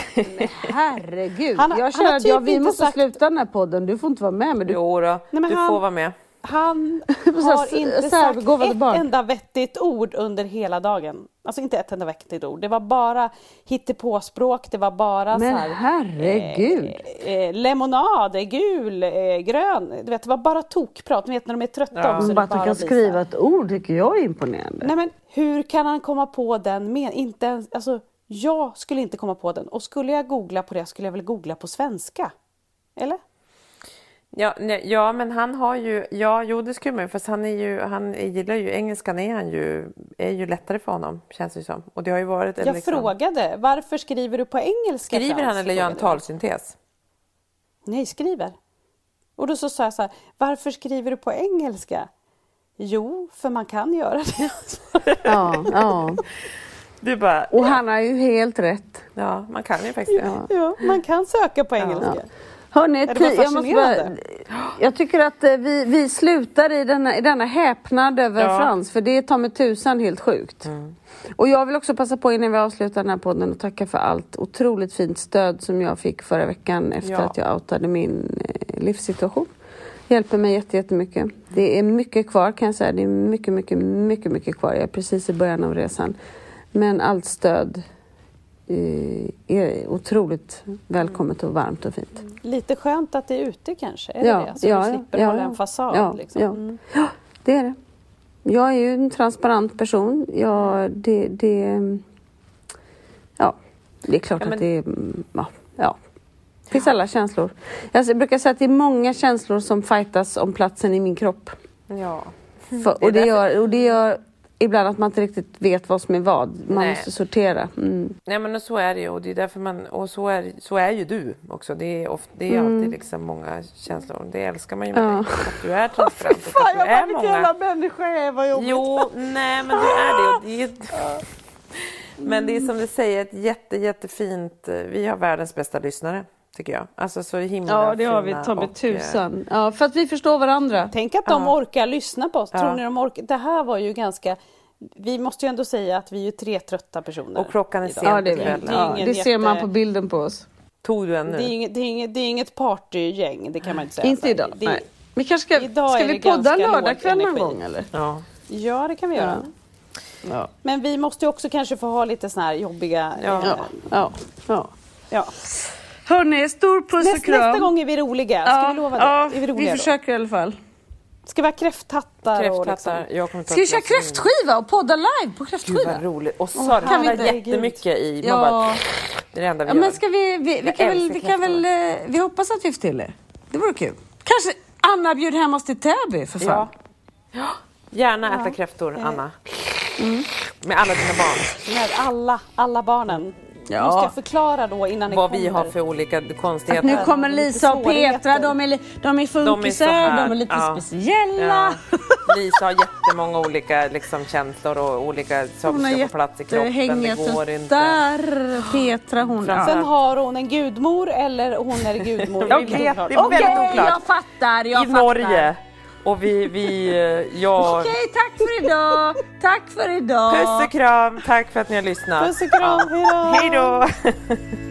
Herregud. Han jag han känner att jag, typ vi inte måste sagt- sluta den här podden. Du får inte vara med. Men du... Jo då, men du han- får vara med. Han har inte så här sagt ett barn. enda vettigt ord under hela dagen. Alltså inte ett enda vettigt ord. Det var bara hittepåspråk, det var bara Men så här, herregud. eh, eh, lemonad, är gul, eh, grön. Du vet, det var bara tokprat. Ni vet när de är trötta Ja. också. Bara att bara kan skriva ett ord tycker jag är imponerande. Nej men hur kan han komma på den med inte ens, alltså jag skulle inte komma på den och skulle jag googla på det skulle jag väl googla på svenska? Eller? Ja, nej, ja, men han har ju, ja, jo det skulle man ju, fast han är ju, han gillar ju, engelskan är han ju, är ju lättare för honom, känns det som. Och det har ju varit Jag liksom, frågade, varför skriver du på engelska Skriver Frans? han eller gör han talsyntes? Nej, skriver. Och då så sa jag så här, varför skriver du på engelska? Jo, för man kan göra det. Ja, ja. Du bara, Och han har ju helt rätt. ja, man kan ju faktiskt det. Ja. ja, man kan söka på engelska. Hörni, det ti- jag, måste bara, jag tycker att eh, vi, vi slutar i denna, i denna häpnad över Ja. Frans, för det är ta mig tusan helt sjukt. Och jag vill också passa på innan vi avslutar den här podden och tacka för allt otroligt fint stöd som jag fick förra veckan efter Ja. att jag outade min eh, livssituation. Hjälper mig jätte- jättemycket. Det är mycket kvar kan jag säga. Det är mycket, mycket, mycket, mycket kvar. Jag är precis i början av resan. Men allt stöd är otroligt välkommet och varmt och fint. Lite skönt att det är ute kanske? Är Ja, det det? Så ja, du slipper ja, hålla en fasad? Ja, liksom. ja. Mm. Ja, det är det. Jag är ju en transparent person. Ja, det, det, ja, det är klart Ja, men- att det är... mm, Ja, ja. Det finns alla känslor. Jag brukar säga att det är många känslor som fightas om platsen i min kropp. Ja. För, och, det gör, och det gör ibland att man inte riktigt vet vad som är vad. Man Nej. måste sortera. Mm. Nej men och så är det ju och det är därför man, och så är, så är ju du också. Det är, ofta, det är alltid liksom många känslor. Det älskar man ju med Ja. dig. Att du är transparent och att du är många. människa jag är, vad jobbigt. Jo, nej men du är det. Det är, men det är som du säger ett jätte, jättefint, eh, vi har världens bästa lyssnare tycker jag. Alltså så himla Ja, det har vi. Ta mig tusan. Ja, för att vi förstår varandra. Tänk att de Ja. orkar lyssna på oss. Tror Ja. ni de orkar? Det här var ju ganska... Vi måste ju ändå säga att vi är tre trötta personer. Och klockan är sent Ja, det, är. Det är Ja, det ser man på bilden på oss. Tog du en Det är, nu? inget, det, är inget, det är inget partygäng, det kan man inte säga. Inte idag. Det, nej. Vi kanske ska, Idag ska vi podda lördagkväll någon gång eller? Ja. Ja, det kan vi göra. Ja. Men vi måste ju också kanske få ha lite såna här jobbiga... Ja. eh, Ja. Ja. ja. Ja. Hörni, stor puss och Näst, kram. nästa gång är vi roliga. Ska vi lova det? Ja, är vi vi roliga då? försöker i alla fall. Ska vi ha kräfthattar? Och Kräfthattar. liksom... Jag kommer ta Ska vi köra kräftskiva och podda live på Gud kräftskiva? vad roligt. Och Sara, kan vi inte? jättemycket i. Ja. bara, det är det enda vi Ja, gör. men ska vi, vi, vi kan väl, vi kan väl, eh, vi hoppas att vi får till det. Det vore kul. Kanske Anna bjuder hem oss till Täby för fan. Ja. Gärna äta kräftor, Anna. Med alla dina barn. Med alla, alla barnen. Ja. Måste jag förklara då innan ni Vad kommer? vi har för olika konstigheter. Nu kommer Lisa och. Petra, de är, de är funkisar, de här, är, lite ja. speciella. Ja. Lisa har jättemånga olika liksom, känslor och olika saker ska få plats i kroppen. Det går inte. där. Petra hon... Framför- Sen Ja. har hon en gudmor eller hon är gudmor. Är är Okej, väldigt oklart. jag fattar. Jag I fattar. Norge. Och vi, vi eh, jag... Okej, tack för idag. Tack för idag. Puss och kram. Tack för att ni har lyssnat. Puss och kram, hej då!